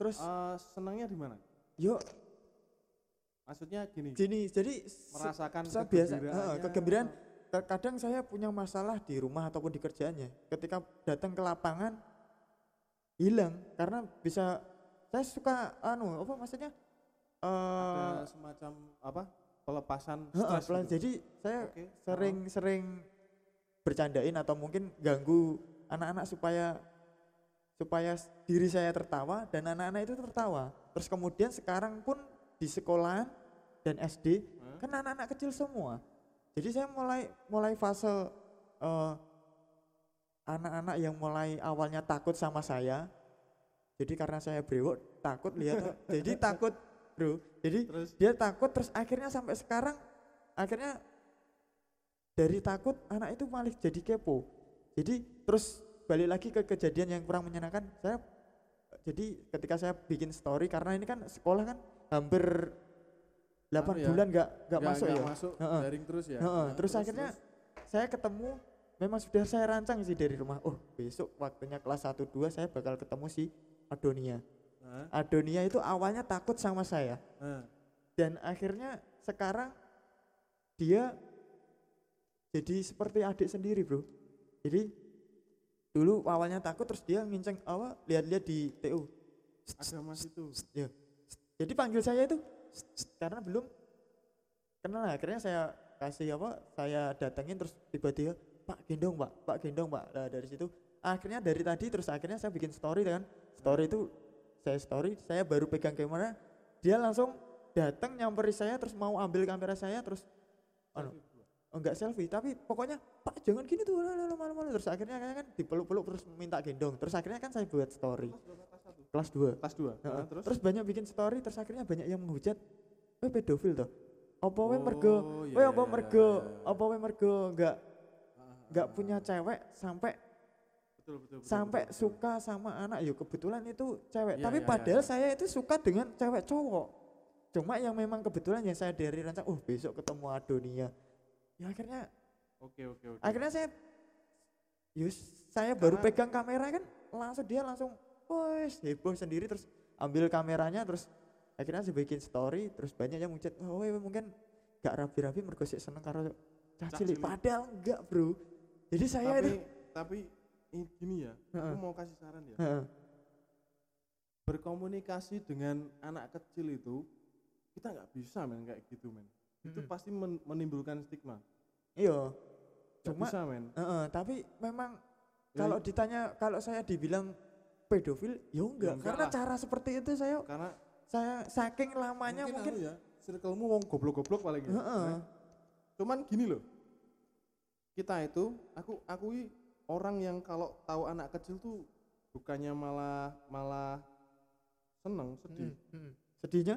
terus Eh, senengnya di mana? Yuk maksudnya gini. Gini jadi se- merasakan saya biasa heeh, kegembiraan kadang saya punya masalah di rumah ataupun di kerjaannya. Ketika datang ke lapangan hilang. Karena bisa saya suka anu apa maksudnya? Eh ada semacam apa pelepasan stres gitu. jadi saya sering-sering bercandain atau mungkin ganggu anak-anak supaya supaya diri saya tertawa dan anak-anak itu tertawa. Terus kemudian sekarang pun di sekolah dan SD Hah? kan anak-anak kecil semua. Jadi saya mulai mulai fase eh, anak-anak yang mulai awalnya takut sama saya jadi karena saya brewok takut lihat *laughs* jadi takut bro. Jadi terus? dia takut terus akhirnya sampai sekarang akhirnya dari takut anak itu malah jadi kepo. Jadi terus balik lagi ke kejadian yang kurang menyenangkan saya jadi ketika saya bikin story karena ini kan sekolah kan hampir 8 Anu ya, bulan nggak nggak masuk nggak ya? masuk Heeh. daring terus ya? Heeh, Nah, terus akhirnya saya ketemu memang sudah saya rancang sih dari rumah. Oh besok waktunya kelas 1 2 saya bakal ketemu si Adonia. Hah? Adonia itu awalnya takut sama saya. Hah. dan akhirnya sekarang dia jadi seperti adik sendiri bro. Jadi dulu awalnya takut terus dia nginceng apa lihat-lihat di TU ada mas itu ya. Jadi panggil saya itu karena belum kenal. Akhirnya saya kasih apa saya datengin terus tiba-tiba pak gendong pak. Pak gendong pak. Nah, dari situ akhirnya dari tadi terus akhirnya saya bikin story kan. Story itu saya story saya baru pegang kamera dia langsung datang nyamperi saya terus mau ambil kamera saya terus anu oh, enggak selfie tapi pokoknya pak jangan gini tuh lalu malu-malu. Terus akhirnya kan dipeluk-peluk terus minta gendong. Terus akhirnya kan saya buat story. Kelas 2 kelas 2 Heeh. terus? Terus banyak bikin story terus akhirnya banyak yang menghujat eh pedofil toh? Apa we Oh, mergo iya, we iya, apa iya, mergo? apa we mergo? Enggak Enggak ah, punya cewek sampai betul betul, betul sampai betul, betul. suka sama anak. Yuk kebetulan itu cewek. Iya, tapi iya, padahal iya. saya itu suka dengan cewek cowok. Cuma yang memang kebetulan yang saya dari rancang oh besok ketemu Adonia. Ya akhirnya oke oke oke. akhirnya saya yus saya baru Karena- pegang kamera kan langsung dia langsung wes heboh sendiri terus ambil kameranya terus akhirnya saya bikin story terus banyak yang ngucap oh we mungkin gak rapi-rapi mergo sik seneng karo cah cilik. padahal enggak bro jadi saya tapi itu tapi gini ya Heeh. aku mau kasih saran ya Heeh. berkomunikasi dengan anak kecil itu kita nggak bisa men kayak gitu men itu Mm-mm. pasti men- menimbulkan stigma iya cuma bisa men heeh, tapi memang Ya, kalau ditanya kalau saya dibilang pedofil ya enggak, enggak karena lah. cara seperti itu saya karena saya saking lamanya mungkin, anu ya circlemu wong goblok-goblok paling ya Heeh. Nah, cuman gini loh kita itu aku akui orang yang kalau tahu anak kecil tuh bukannya malah malah seneng sedih Hmm, hmm. sedihnya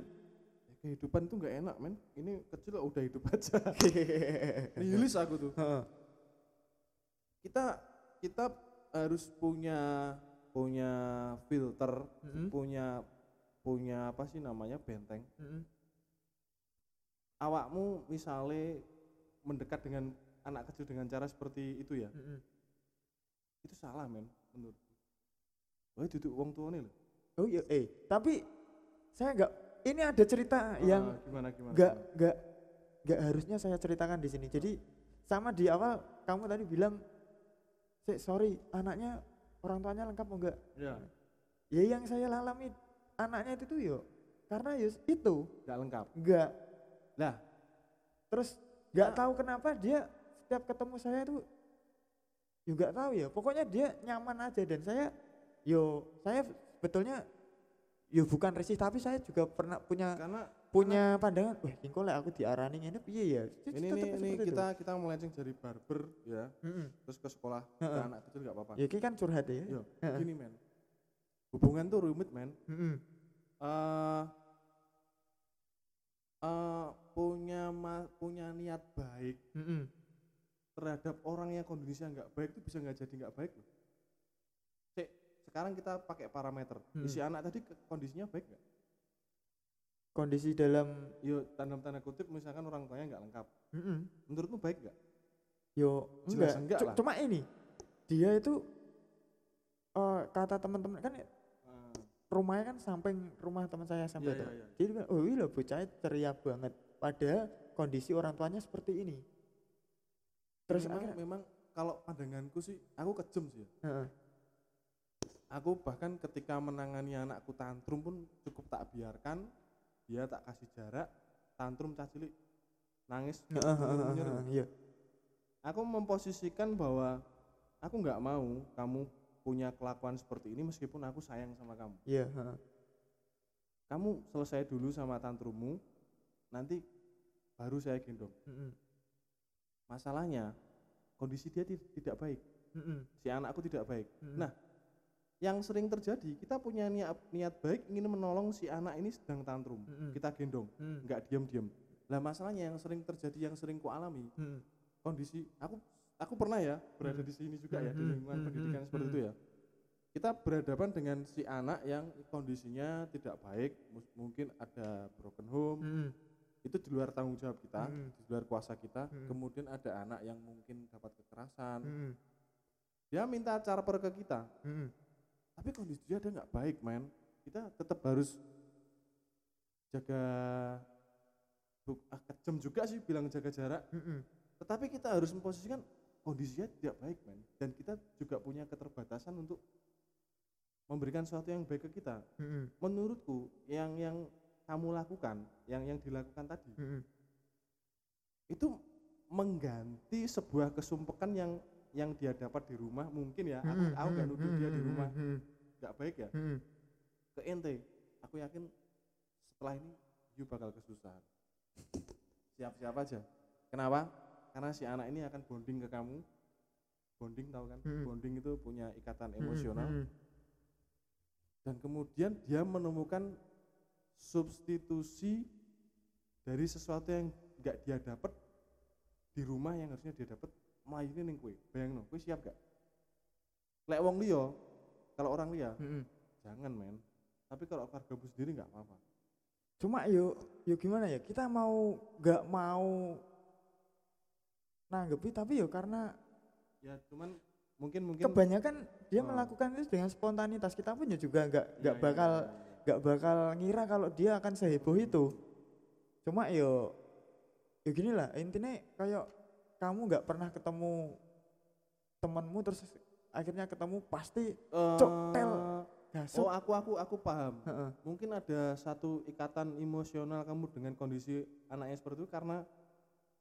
Ya, kehidupan tuh nggak enak men ini kecil udah hidup aja *laughs* nihilis aku tuh Heeh. kita kita harus punya punya filter, Mm-mm. punya punya apa sih namanya benteng. Mm-mm. Awakmu misalnya mendekat dengan anak kecil dengan cara seperti itu ya, Mm-mm. itu salah men menurut. Wah duduk wong tuane lho. oh iya eh tapi saya nggak ini ada cerita yang Ah, gimana gimana? nggak nggak nggak harusnya saya ceritakan di sini jadi sama di awal kamu tadi bilang "Sik, sorry anaknya orang tuanya lengkap enggak Ya, ya yang saya alami anaknya itu tuh yo karena yus itu nggak lengkap. enggak Lah, terus nggak Ah. tahu kenapa dia setiap ketemu saya tuh juga tahu ya pokoknya dia nyaman aja dan saya yo saya sebetulnya yo bukan risih tapi saya juga pernah punya karena punya pandangan wah kok lek aku diarani ngene piye ya ini ini, ini seperti itu. kita kita melenceng dari barber ya, Mm-mm. terus ke sekolah ke Heeh. anak kecil nggak apa-apa. ya ini kan curhat ya Yo, Heeh. gini men. Hubungan tuh rumit men. Mm-mm. eh eh, punya ma- punya niat baik Mm-mm. Terhadap orang yang kondisinya nggak baik itu bisa nggak jadi nggak baik loh. Cek, sekarang kita pakai parameter. Hmm. Si anak tadi kondisinya baik nggak? kondisi dalam Yo tanda tanda kutip misalkan orang tuanya nggak lengkap. Mm-mm. Menurutmu baik nggak? yo Jelas enggak, enggak lah. cuma ini dia itu eh, kata teman-teman kan rumahnya kan samping rumah teman saya sampai Iya, iya, iya. jadi dia bilang, oh iya bocah ceria banget padahal kondisi orang tuanya seperti ini terus memang, akhirnya memang kalau pandanganku sih aku kejem sih ya. Heeh. Aku bahkan ketika menangani anakku tantrum pun cukup tak biarkan dia tak kasih jarak tantrum cah cilik nangis heeh, nyer-nyer. heeh, iya aku memposisikan bahwa aku nggak mau kamu punya kelakuan seperti ini meskipun aku sayang sama kamu iya heeh. kamu selesai dulu sama tantrummu nanti baru saya gendong Mm-mm. Masalahnya kondisi dia ti- tidak baik Mm-mm. si anakku tidak baik Mm-mm. nah yang sering terjadi kita punya niat niat baik ingin menolong si anak ini sedang tantrum Mm-mm. kita gendong Mm. nggak diam-diam lah masalahnya yang sering terjadi yang sering ku alami Mm. kondisi aku aku pernah ya berada di sini juga ya di lingkungan pendidikan seperti itu ya kita berhadapan dengan si anak yang kondisinya tidak baik mungkin ada broken home Mm. Itu di luar tanggung jawab kita Hmm. di luar kuasa kita Hmm. kemudian ada anak yang mungkin dapat kekerasan Mm. dia minta cara per ke kita Mm. tapi kondisi dia ada nggak baik men kita tetap harus jaga bu, ah, kejam juga sih bilang jaga jarak Mm. tetapi kita harus memposisikan kondisinya tidak baik men dan kita juga punya keterbatasan untuk memberikan sesuatu yang baik ke kita Mm. menurutku yang yang kamu lakukan yang yang dilakukan tadi. Mm. itu mengganti sebuah kesumpekan yang yang dia dapat di rumah mungkin ya. Aku Mm. aku nggak nuduh dia di rumah. Nggak baik ya? Ke ente aku yakin setelah ini you bakal kesusahan. Siap-siap aja. Kenapa? Karena si anak ini akan bonding ke kamu. Bonding tahu kan? Mm. bonding itu punya ikatan emosional. Mm. dan kemudian dia menemukan substitusi dari sesuatu yang nggak dia dapat di rumah yang harusnya dia dapat ini ning kue bayang no kue siap gak lek wong liya kalau orang liya Mm. jangan men tapi kalau keluarga bu sendiri nggak apa-apa cuma yo yo gimana ya kita mau nggak mau nanggepi tapi yo karena ya cuman mungkin mungkin kebanyakan dia Oh. melakukan itu dengan spontanitas kita pun ya juga nggak Ya, nggak ya, bakal ya, ya. Nggak bakal ngira kalau dia akan seheboh itu cuma yo yo gini lah intinya kayak kamu nggak pernah ketemu temanmu terus akhirnya ketemu pasti Cok, tel. Gasuk oh aku aku aku paham Heeh. mungkin ada satu ikatan emosional kamu dengan kondisi anaknya seperti itu karena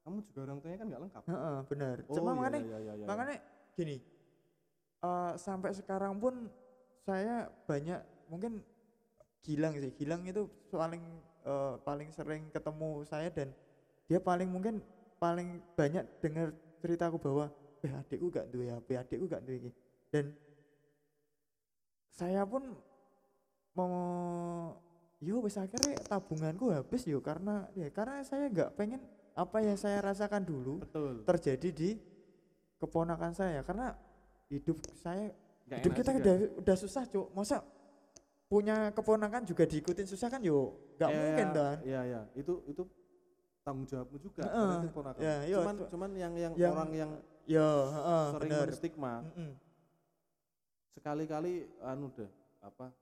kamu juga orang tuanya kan nggak lengkap Heeh, benar Oh, cuma iya, makanya iya, iya, iya. makanya gini eh, sampai sekarang pun saya banyak mungkin Gilang sih. Gilang itu paling eh, paling sering ketemu saya dan dia paling mungkin paling banyak dengar ceritaku bahwa eh adikku gak duwe HP adikku gak duwe dan saya pun mau yo wis akhirnya tabunganku habis yo karena ya karena saya nggak pengen apa yang saya rasakan dulu betul. terjadi di keponakan saya. Karena hidup saya hidup kita juga. udah udah susah cuk. Masa punya keponakan juga diikutin susah kan yo nggak Ya, mungkin ya, kan Iya iya, itu itu tanggung jawabmu juga. Heeh, berarti ponakan. ya, iya, cuman cu- cuman yang yang, yang- orang yang yo heeh, sering bener menstigma Mm-mm. sekali-kali anu deh apa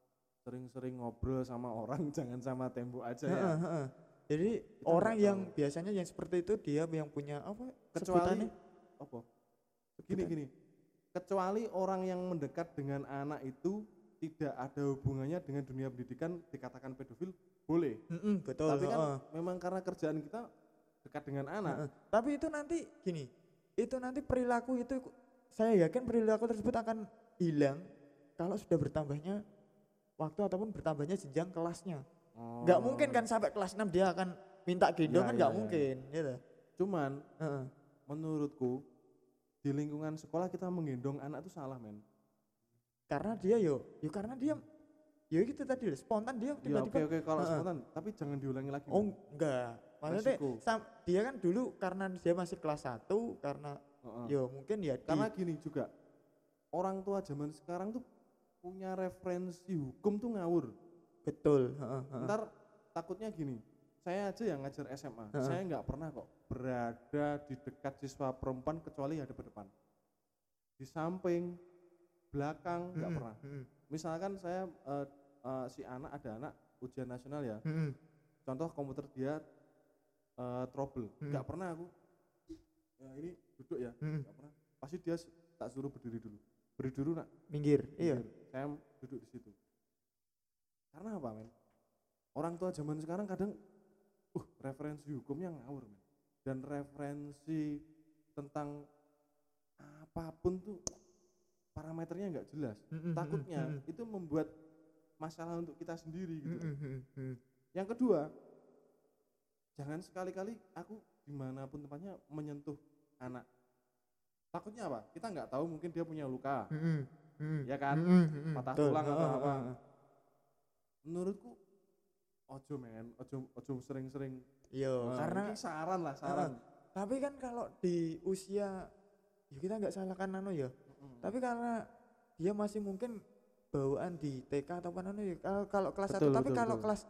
sering-sering ngobrol sama orang *laughs* jangan sama tembok aja ya. Heeh, heeh. jadi Kita orang yang tahu. biasanya yang seperti itu dia yang punya apa Kecuali apa? Gini gini. Kecuali orang yang mendekat dengan anak itu tidak ada hubungannya dengan dunia pendidikan dikatakan pedofil boleh. Mm-mm, betul Tapi kan heeh. memang karena kerjaan kita dekat dengan anak. Heeh. Tapi itu nanti gini, itu nanti perilaku itu saya yakin perilaku tersebut akan hilang kalau sudah bertambahnya waktu ataupun bertambahnya jenjang kelasnya. Oh. Nggak mungkin kan sampai kelas 6 dia akan minta gendong Ya, kan ya, nggak ya. mungkin, gitu. Cuman Heeh. menurutku di lingkungan sekolah kita menggendong anak itu salah men. Karena dia yo, yo karena dia yo gitu tadi spontan dia Ya oke tiba-tiba oke kalau Heeh. spontan tapi jangan diulangi lagi. oh enggak. Maksudnya sam- dia kan dulu karena dia masih kelas 1 karena Heeh. yo mungkin ya di- Karena gini juga orang tua zaman sekarang tuh punya referensi hukum tuh ngawur. betul, heeh, heeh. Ntar takutnya gini, saya aja yang ngajar SMA, Heeh. saya nggak pernah kok berada di dekat siswa perempuan kecuali ada di depan. Di samping, belakang nggak Mm-mm, pernah. mm-mm, Misalkan saya eh, eh, si anak ada anak ujian nasional ya, mm-mm. contoh komputer dia eh, trouble, Mm. nggak pernah aku. Ya ini duduk ya, Mm-mm. nggak pernah. Pasti dia tak suruh berdiri dulu. Berdiri dulu nak. minggir, iya. Minggir. Saya duduk di situ. Karena apa men? Orang tua zaman sekarang kadang, uh referensi hukumnya ngawur men. Dan referensi tentang apa pun tuh parameternya nggak jelas. Takutnya itu membuat masalah untuk kita sendiri gitu. Yang kedua, jangan sekali-kali aku di mana pun tempatnya menyentuh anak. Takutnya apa? Kita nggak tahu mungkin dia punya luka, ya kan? mm-mm, Patah tulang atau apa. Menurutku, ojo men, ojo ojo sering-sering. Iya, Nah, karena ini saran lah, saran. tapi kan kalau di usia ya kita nggak salahkan nano ya. Mm-mm. Tapi karena dia masih mungkin bawaan di TK atau nano ya. Kalau kalau kelas 1 Betul, tapi betul, kalau betul. kelas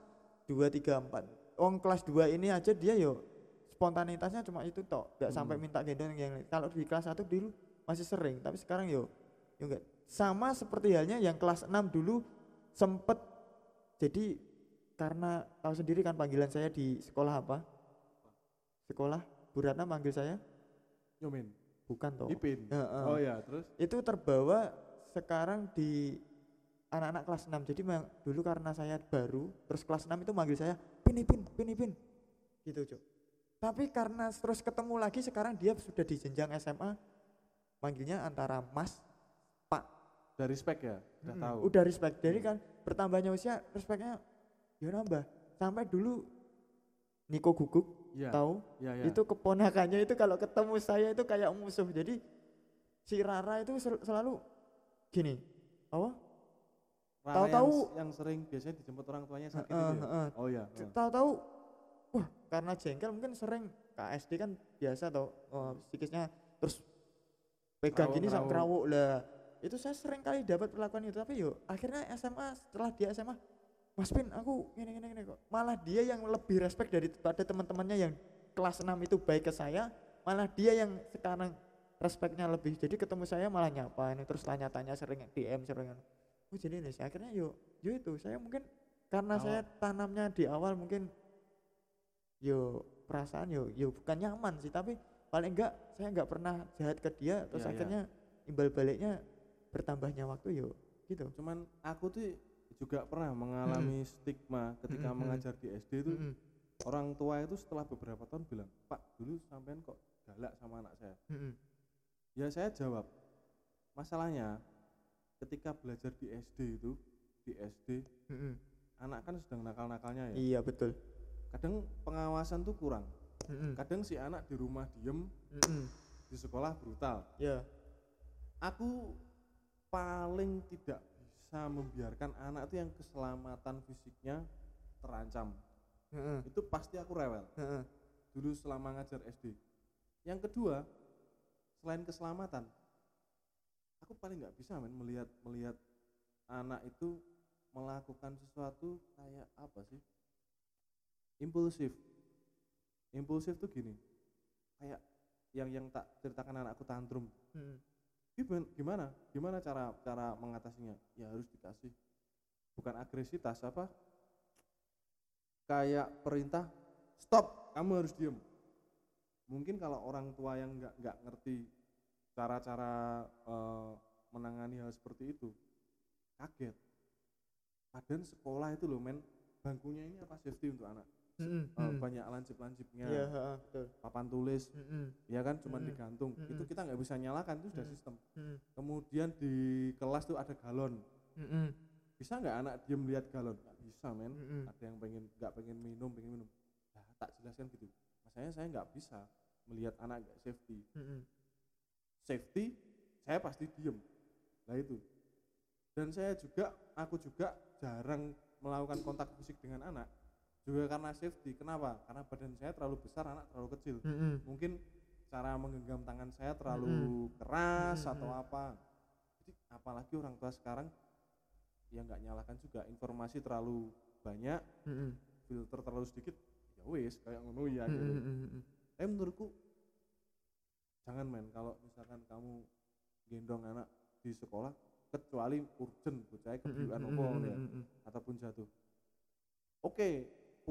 2 3 4. Wong kelas 2 ini aja dia yo spontanitasnya cuma itu tok, nggak sampai Hmm. minta gendong yang lain. Kalau di kelas 1 dulu masih sering, tapi sekarang yo yo enggak. Sama seperti halnya yang kelas 6 dulu sempet jadi karena tahu sendiri kan panggilan saya di sekolah apa? Sekolah Bu Ratna manggil saya Nyomen, bukan toh. Ipin. Heeh. Oh ya, terus Itu terbawa sekarang di anak-anak kelas 6. Jadi dulu karena saya baru, terus kelas 6 itu manggil saya Pin Ipin, Pin Ipin. Gitu, Cuk. Tapi karena terus ketemu lagi sekarang dia sudah di jenjang SMA manggilnya antara Mas, Pak. dari spek ya, udah Mm-mm. tahu. Udah respect. Jadi kan bertambahnya usia respectnya ya nambah. Sampai dulu Niko Guguk Iya, tahu iya, iya. itu keponakannya itu kalau ketemu saya itu kayak musuh jadi si Rara itu sel- selalu gini apa tahu-tahu- yang, yang sering biasanya dijemput orang tuanya sakit Heeh, itu ya? Oh iya. heeh. tahu-tahu wah karena jengkel mungkin sering KSD kan biasa atau psikisnya terus pegang gini Kerawuk-kerawuk. kerawuk lah itu saya sering kali dapat perlakuan itu tapi yo akhirnya SMA setelah dia SMA Mas Pin aku gini gini gini kok. Malah dia yang lebih respect daripada teman-temannya yang kelas 6 itu baik ke saya malah dia yang sekarang respectnya lebih. Jadi ketemu saya malah nyapa ini terus tanya-tanya sering DM sering oh jadi ini akhirnya yo yo itu. Saya mungkin karena Awal. saya tanamnya di awal mungkin yo perasaan yo yo bukan nyaman sih. Tapi paling enggak saya enggak pernah jahat ke dia terus Iya, iya. akhirnya imbal baliknya bertambahnya waktu yo gitu. Cuman aku tuh juga pernah mengalami stigma ketika Mm-mm. mengajar di SD itu Mm-mm. orang tua itu setelah beberapa tahun bilang, Pak dulu sampean kok galak sama anak saya. Mm-mm. Ya saya jawab, masalahnya ketika belajar di SD itu, di SD, Mm-mm. anak kan sedang nakal-nakalnya ya. iya betul Kadang pengawasan tuh kurang. Mm-mm. Kadang si anak di rumah diem, Mm-mm. di sekolah brutal. ya Aku paling tidak bisa membiarkan anak itu yang keselamatan fisiknya terancam. Itu pasti aku rewel. heeh. Dulu selama ngajar SD. Yang kedua, selain keselamatan, aku paling nggak bisa men melihat melihat anak itu melakukan sesuatu kayak apa sih impulsif impulsif tuh gini kayak yang yang tak ceritakan anakku tantrum Mm. Gimana gimana? Gimana cara cara mengatasinya? Ya harus dikasih. Bukan agresivitas apa? Kayak perintah stop kamu harus diem. Mungkin kalau orang tua yang nggak nggak ngerti cara-cara eh, menangani hal seperti itu kaget. Padahal sekolah itu loh men bangkunya ini apa safety untuk anak Mm, Eh, mm. banyak lancip-lancipnya Iya, heeh, betul. papan tulis Mm, ya kan cuma Mm-mm. digantung Mm-mm. itu kita nggak bisa nyalakan itu sudah Mm. sistem mm, kemudian di kelas tuh ada galon mm, mm, bisa nggak anak diem lihat galon nggak bisa men mm, mm. ada yang pengen nggak pengen minum pengen minum nah, tak jelaskan gitu masanya saya nggak bisa melihat anak nggak safety Mm, mm. safety saya pasti diem nah itu dan saya juga aku juga jarang melakukan kontak fisik dengan anak juga karena safety kenapa karena badan saya terlalu besar anak terlalu kecil Mm, mm. mungkin cara menggenggam tangan saya terlalu Mm-mm. keras Mm-mm. atau apa jadi apalagi orang tua sekarang ya nggak nyalakan juga informasi terlalu banyak Mm, mm. filter terlalu sedikit ya wis kayak ngono ya Mm, gitu mm, mm, mm. tapi menurutku jangan men kalau misalkan kamu gendong anak di sekolah kecuali urgent Mm, mm, kebiuan mm, apa mm, ya mm, mm. ataupun jatuh oke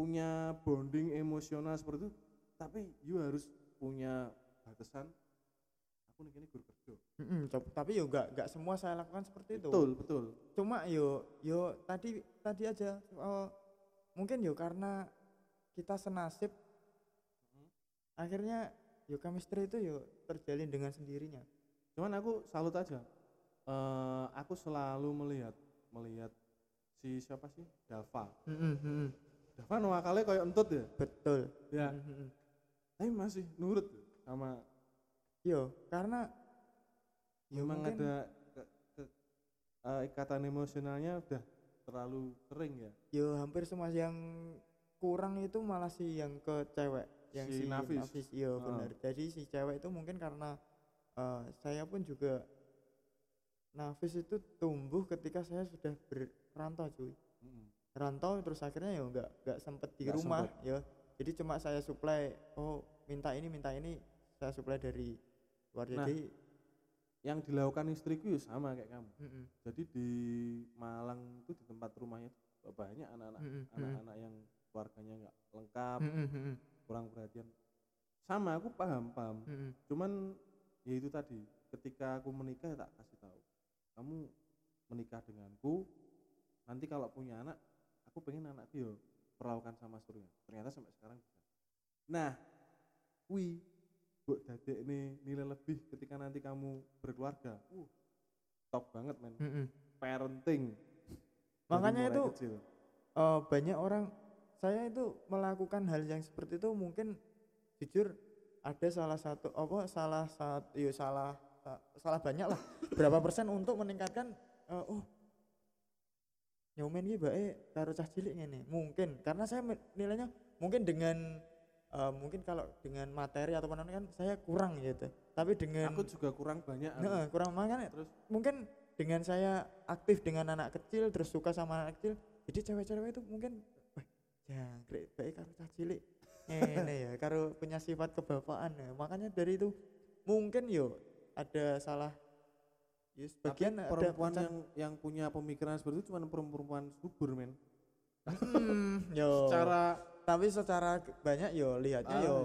punya bonding emosional seperti itu tapi you harus punya batasan aku nih guru kerja Mm-mm, cop- tapi yo gak gak semua saya lakukan seperti itu. betul betul Cuma yo yo tadi tadi aja eh, mungkin yo karena kita senasib Mhm. akhirnya yo chemistry itu yo terjalin dengan sendirinya. cuman aku salut aja Eh, aku selalu melihat melihat si siapa sih Dava Mm-mm, mm-mm. Dava nuakalnya kayak entut ya Betul. ya Mm-mm. tapi masih nurut sama Yo karena yo memang mungkin- ada ke- ke- eh, ikatan emosionalnya udah terlalu sering ya yo hampir semua yang kurang itu malah sih yang ke cewek yang Si si, Nafis. Nafis, yo Heeh. benar. Jadi si cewek itu mungkin karena eh, saya pun juga Nafis itu tumbuh ketika saya sudah berantau cuy. Mm. Rantau terus akhirnya ya nggak nggak sempet di Nggak rumah sempet. ya. Jadi cuma saya supply oh minta ini minta ini saya supply dari luar. Nah, jadi yang dilakukan istriku ya sama kayak kamu. Mm-mm, jadi di Malang itu di tempat rumahnya banyak anak-anak mm-mm, anak-anak yang keluarganya nggak lengkap mm-mm, kurang perhatian. Sama aku paham paham. Mm-mm, cuman ya itu tadi ketika aku menikah ya tak kasih tahu. Kamu menikah denganku nanti kalau punya anak aku pengen anakku yo perlakukan sama surya. Ternyata sampai sekarang bisa. Nah wi buat dadek nih nilai lebih ketika nanti kamu berkeluarga. Uh top banget men. Mm-mm. parenting. Dari Makanya itu kecil. eh, banyak orang saya itu melakukan hal yang seperti itu mungkin jujur ada salah satu apa salah satu ya salah sa- salah banyak lah. Berapa persen untuk meningkatkan eh, oh nyomen iki bae karo cah cilik ngene. Mungkin karena saya nilainya mungkin dengan eh, mungkin kalau dengan materi atau apa kan saya kurang gitu. Tapi dengan aku juga kurang banyak. Heeh, kurang makanya terus? Mungkin dengan saya aktif dengan anak kecil terus suka sama anak kecil jadi cewek-cewek itu mungkin wah jangkrik baik karo cah cilik. Ini ya karo punya sifat kebapaan ya. Makanya dari itu mungkin yo ada salah ya sebagian Tapi ada perempuan pencak- yang yang punya pemikiran seperti itu cuma perempuan subur men. Hmm, *laughs* yo. secara tapi secara banyak yo lihatnya Ah, yo.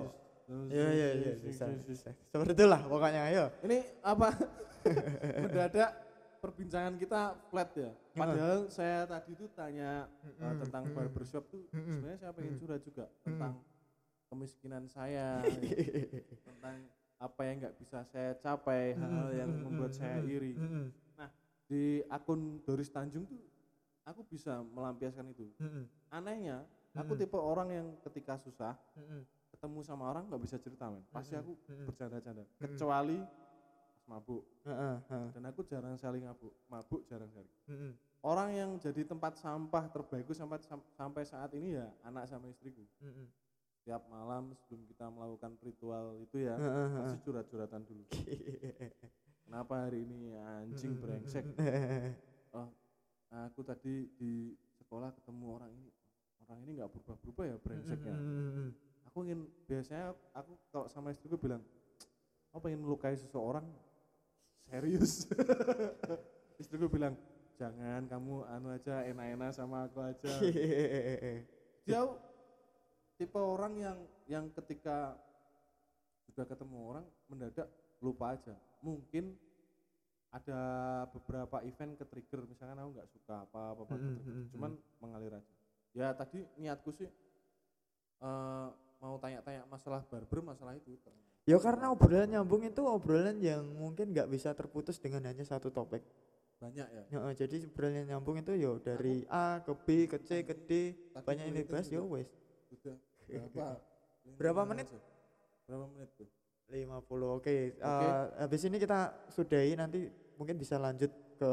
yes. yo yo yo Yes, bisa, yes, yes. bisa. seperti itulah pokoknya yo. Ini apa? *laughs* Mendadak perbincangan kita flat ya. Padahal saya tadi itu tanya uh, tentang barbershop tuh sebenarnya saya pengen curhat juga tentang kemiskinan saya *laughs* tentang apa yang nggak bisa saya capai hal-hal yang membuat saya iri. Mm-mm, di akun Doris Tanjung tuh aku bisa melampiaskan itu. Anehnya aku tipe orang yang ketika susah ketemu sama orang nggak bisa cerita men. Pasti aku bercanda-canda. Kecuali mabuk. Dan aku jarang sekali mabuk mabuk jarang sekali mm-mm. orang yang jadi tempat sampah terbaikku sampai sam- sampai saat ini ya anak sama istriku. Tiap malam sebelum kita melakukan ritual itu ya pasti curhat-curhatan dulu. *laughs* Kenapa hari ini anjing brengsek? *laughs* Oh aku tadi di sekolah ketemu orang ini. Orang ini nggak berubah-berubah ya brengseknya aku ingin biasanya aku kalau sama istriku bilang aku pengen melukai seseorang? Serius? *laughs* Istriku bilang jangan kamu anu aja enak-enak sama aku aja. Dia tipe orang yang yang ketika sudah ketemu orang mendadak lupa aja mungkin ada beberapa event ke trigger misalkan aku nggak suka apa apa, apa Mm, ke-trigger. mm, mm, cuman mengalir aja ya tadi niatku sih eh, mau tanya-tanya masalah barber masalah itu. Ya karena obrolan nyambung itu obrolan yang mungkin nggak bisa terputus dengan hanya satu topik. banyak ya Ya, jadi obrolan nyambung itu yo dari A ke B ke C ke D banyak yang dibahas yo sudah- wes. Sudah *laughs* berapa Berapa menit? aja. berapa menit tuh 50. Oke, eh, habis ini kita sudahi nanti mungkin bisa lanjut ke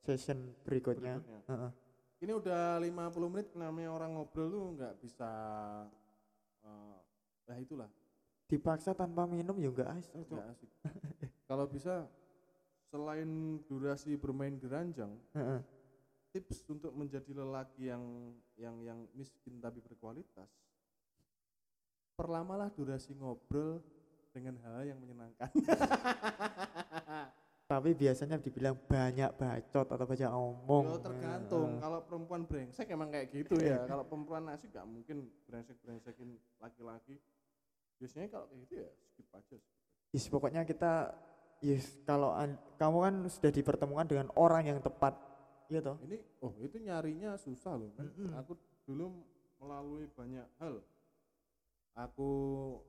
session berikutnya. Berikutnya. Heeh. ini udah 50 menit namanya orang ngobrol tuh nggak bisa eh nah itulah Dipaksa tanpa minum ya enggak asik. Nggak asik kalau bisa selain durasi bermain di ranjang Heeh. Tips untuk menjadi lelaki yang yang yang miskin tapi berkualitas perlamalah durasi ngobrol dengan hal yang menyenangkan *laughs* Tapi biasanya dibilang banyak bacot atau banyak omong. Yo, tergantung Heeh. kalau perempuan brengsek emang kayak gitu ya *laughs* kalau perempuan asik gak mungkin brengsek brengsekin laki-laki biasanya kalau kayak gitu ya skip aja Yes, pokoknya kita yes kalau an- kamu kan sudah dipertemukan dengan orang yang tepat. Iya toh? ini oh itu nyarinya susah loh kan Mm-mm. aku dulu melalui banyak hal aku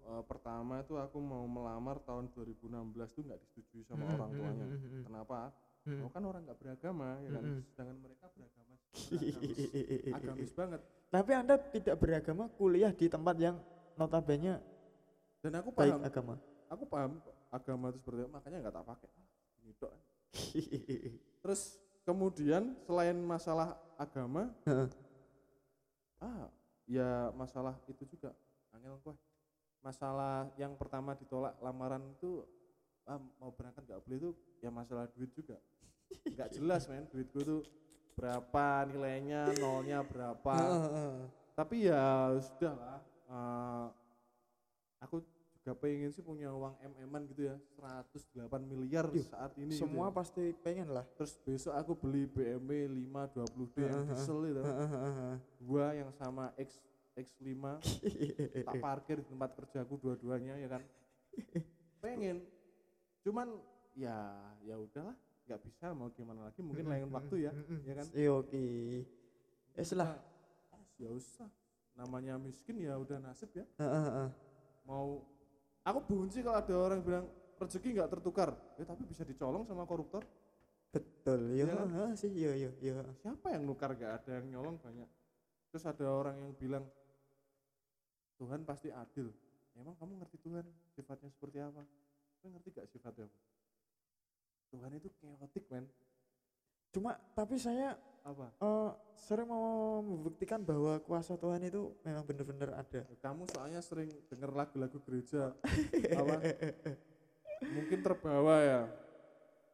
eh, pertama itu aku mau melamar tahun 2016 tuh nggak disetujui sama Mm-mm, orang tuanya mm-mm. kenapa Mm. oh kan orang nggak beragama ya kan Mm-mm. sedangkan mereka beragama agamis, agamis banget Tapi Anda tidak beragama kuliah di tempat yang notabene dan aku baik paham agama. aku paham agama itu seperti apa makanya nggak tak pakai ini terus *laughs* kemudian selain masalah agama ah ya masalah itu juga angel masalah yang pertama ditolak lamaran itu ah, mau berangkat nggak boleh itu ya masalah duit juga. Nggak jelas men duitku tuh berapa nilainya nolnya berapa. Tapi ya sudah lah eh, aku juga pengen sih punya uang mm gitu ya 108 miliar Yuh, saat ini gitu Semua ya. pasti pengen lah. terus besok aku beli BMW 520D yang Heeh, heeh. diesel itu gua yang sama X X5 *laughs* tak parkir di tempat kerjaku dua-duanya ya kan pengen cuman ya ya udahlah nggak bisa mau gimana lagi mungkin lain waktu ya ya kan Iya oke. Yes lah. Ah, ya usah namanya miskin ya udah nasib ya Heeh, heeh. mau aku benci kalau ada orang bilang rezeki nggak tertukar ya tapi bisa dicolong sama koruptor Betul. Kan? heeh sih. Iya iya iya. siapa yang nukar gak ada yang nyolong banyak terus ada orang yang bilang Tuhan pasti adil emang kamu ngerti Tuhan sifatnya seperti apa kamu ngerti gak sifatnya Tuhan itu chaotic men Cuma tapi saya apa eh, sering mau membuktikan bahwa kuasa Tuhan itu memang benar-benar ada. kamu soalnya sering denger lagu-lagu gereja apa mungkin terbawa ya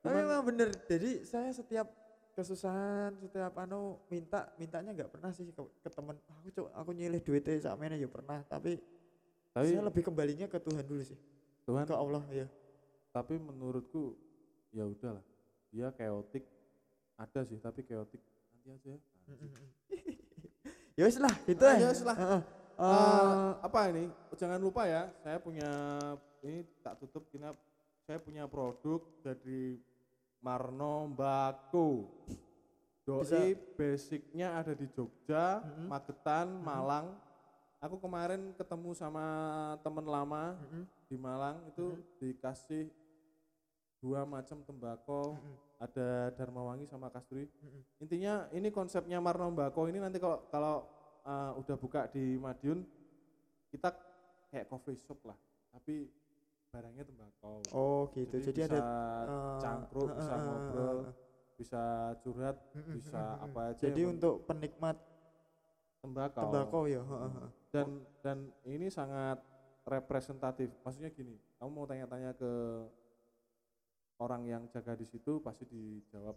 Tapi memang bener. Jadi saya setiap kesusahan, setiap anu minta mintanya nggak pernah sih ke, ke temen. Aku cok, aku nyilih duitnya sama ya pernah. Tapi, tapi saya lebih kembalinya ke Tuhan dulu sih. Tuhan Ke Allah ya. tapi menurutku ya udahlah dia chaotic ada sih tapi chaotic nanti aja ya *laughs* ya wis lah, gitu Ah, ya. wis lah. Heeh. Eh, apa ini jangan lupa ya saya punya ini tak tutup kita saya punya produk dari Marno Mbako doi Bisa- basicnya ada di Jogja Mhm. Magetan Mhm. Malang aku kemarin ketemu sama temen lama mm-mm, di Malang itu Mhm. dikasih dua macam tembakau mm-mm, ada Dharmawangi sama Kasturi. Mm-mm. intinya ini konsepnya Marno Mbako ini nanti kalau kalau uh, udah buka di Madiun kita kayak coffee shop lah tapi barangnya tembakau. Oh gitu. Jadi, bisa ada eh, cangkruk eh, bisa ngobrol eh, bisa curhat mm-mm, bisa apa aja Jadi untuk penikmat tembakau, tembakau ya. dan dan ini sangat representatif. Maksudnya gini kamu mau tanya-tanya ke orang yang jaga di situ pasti dijawab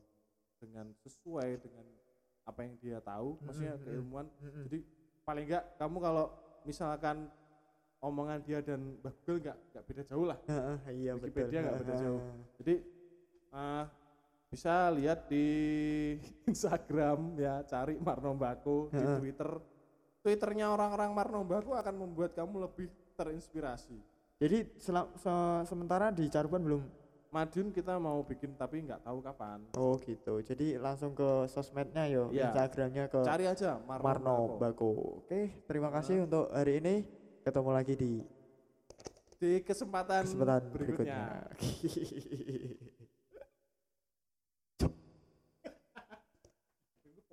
dengan sesuai dengan apa yang dia tahu maksudnya keilmuan jadi paling enggak kamu kalau misalkan omongan dia dan Mbah Google enggak enggak beda jauh lah iya. Wikipedia nggak beda jauh. jadi eh, bisa lihat di *laughs* Instagram ya cari Marno Mbako di. Twitter Twitternya orang-orang Marno Mbako akan membuat kamu lebih terinspirasi Jadi se- sementara di Caruban belum Madiun kita mau bikin tapi nggak tahu kapan Oh gitu. Jadi langsung ke sosmednya yo, Iya. Instagramnya ke cari aja Marno, Marno. Bako. Oke, terima kasih untuk hari ini. Ketemu lagi di di kesempatan, kesempatan berikutnya. berikutnya. *laughs*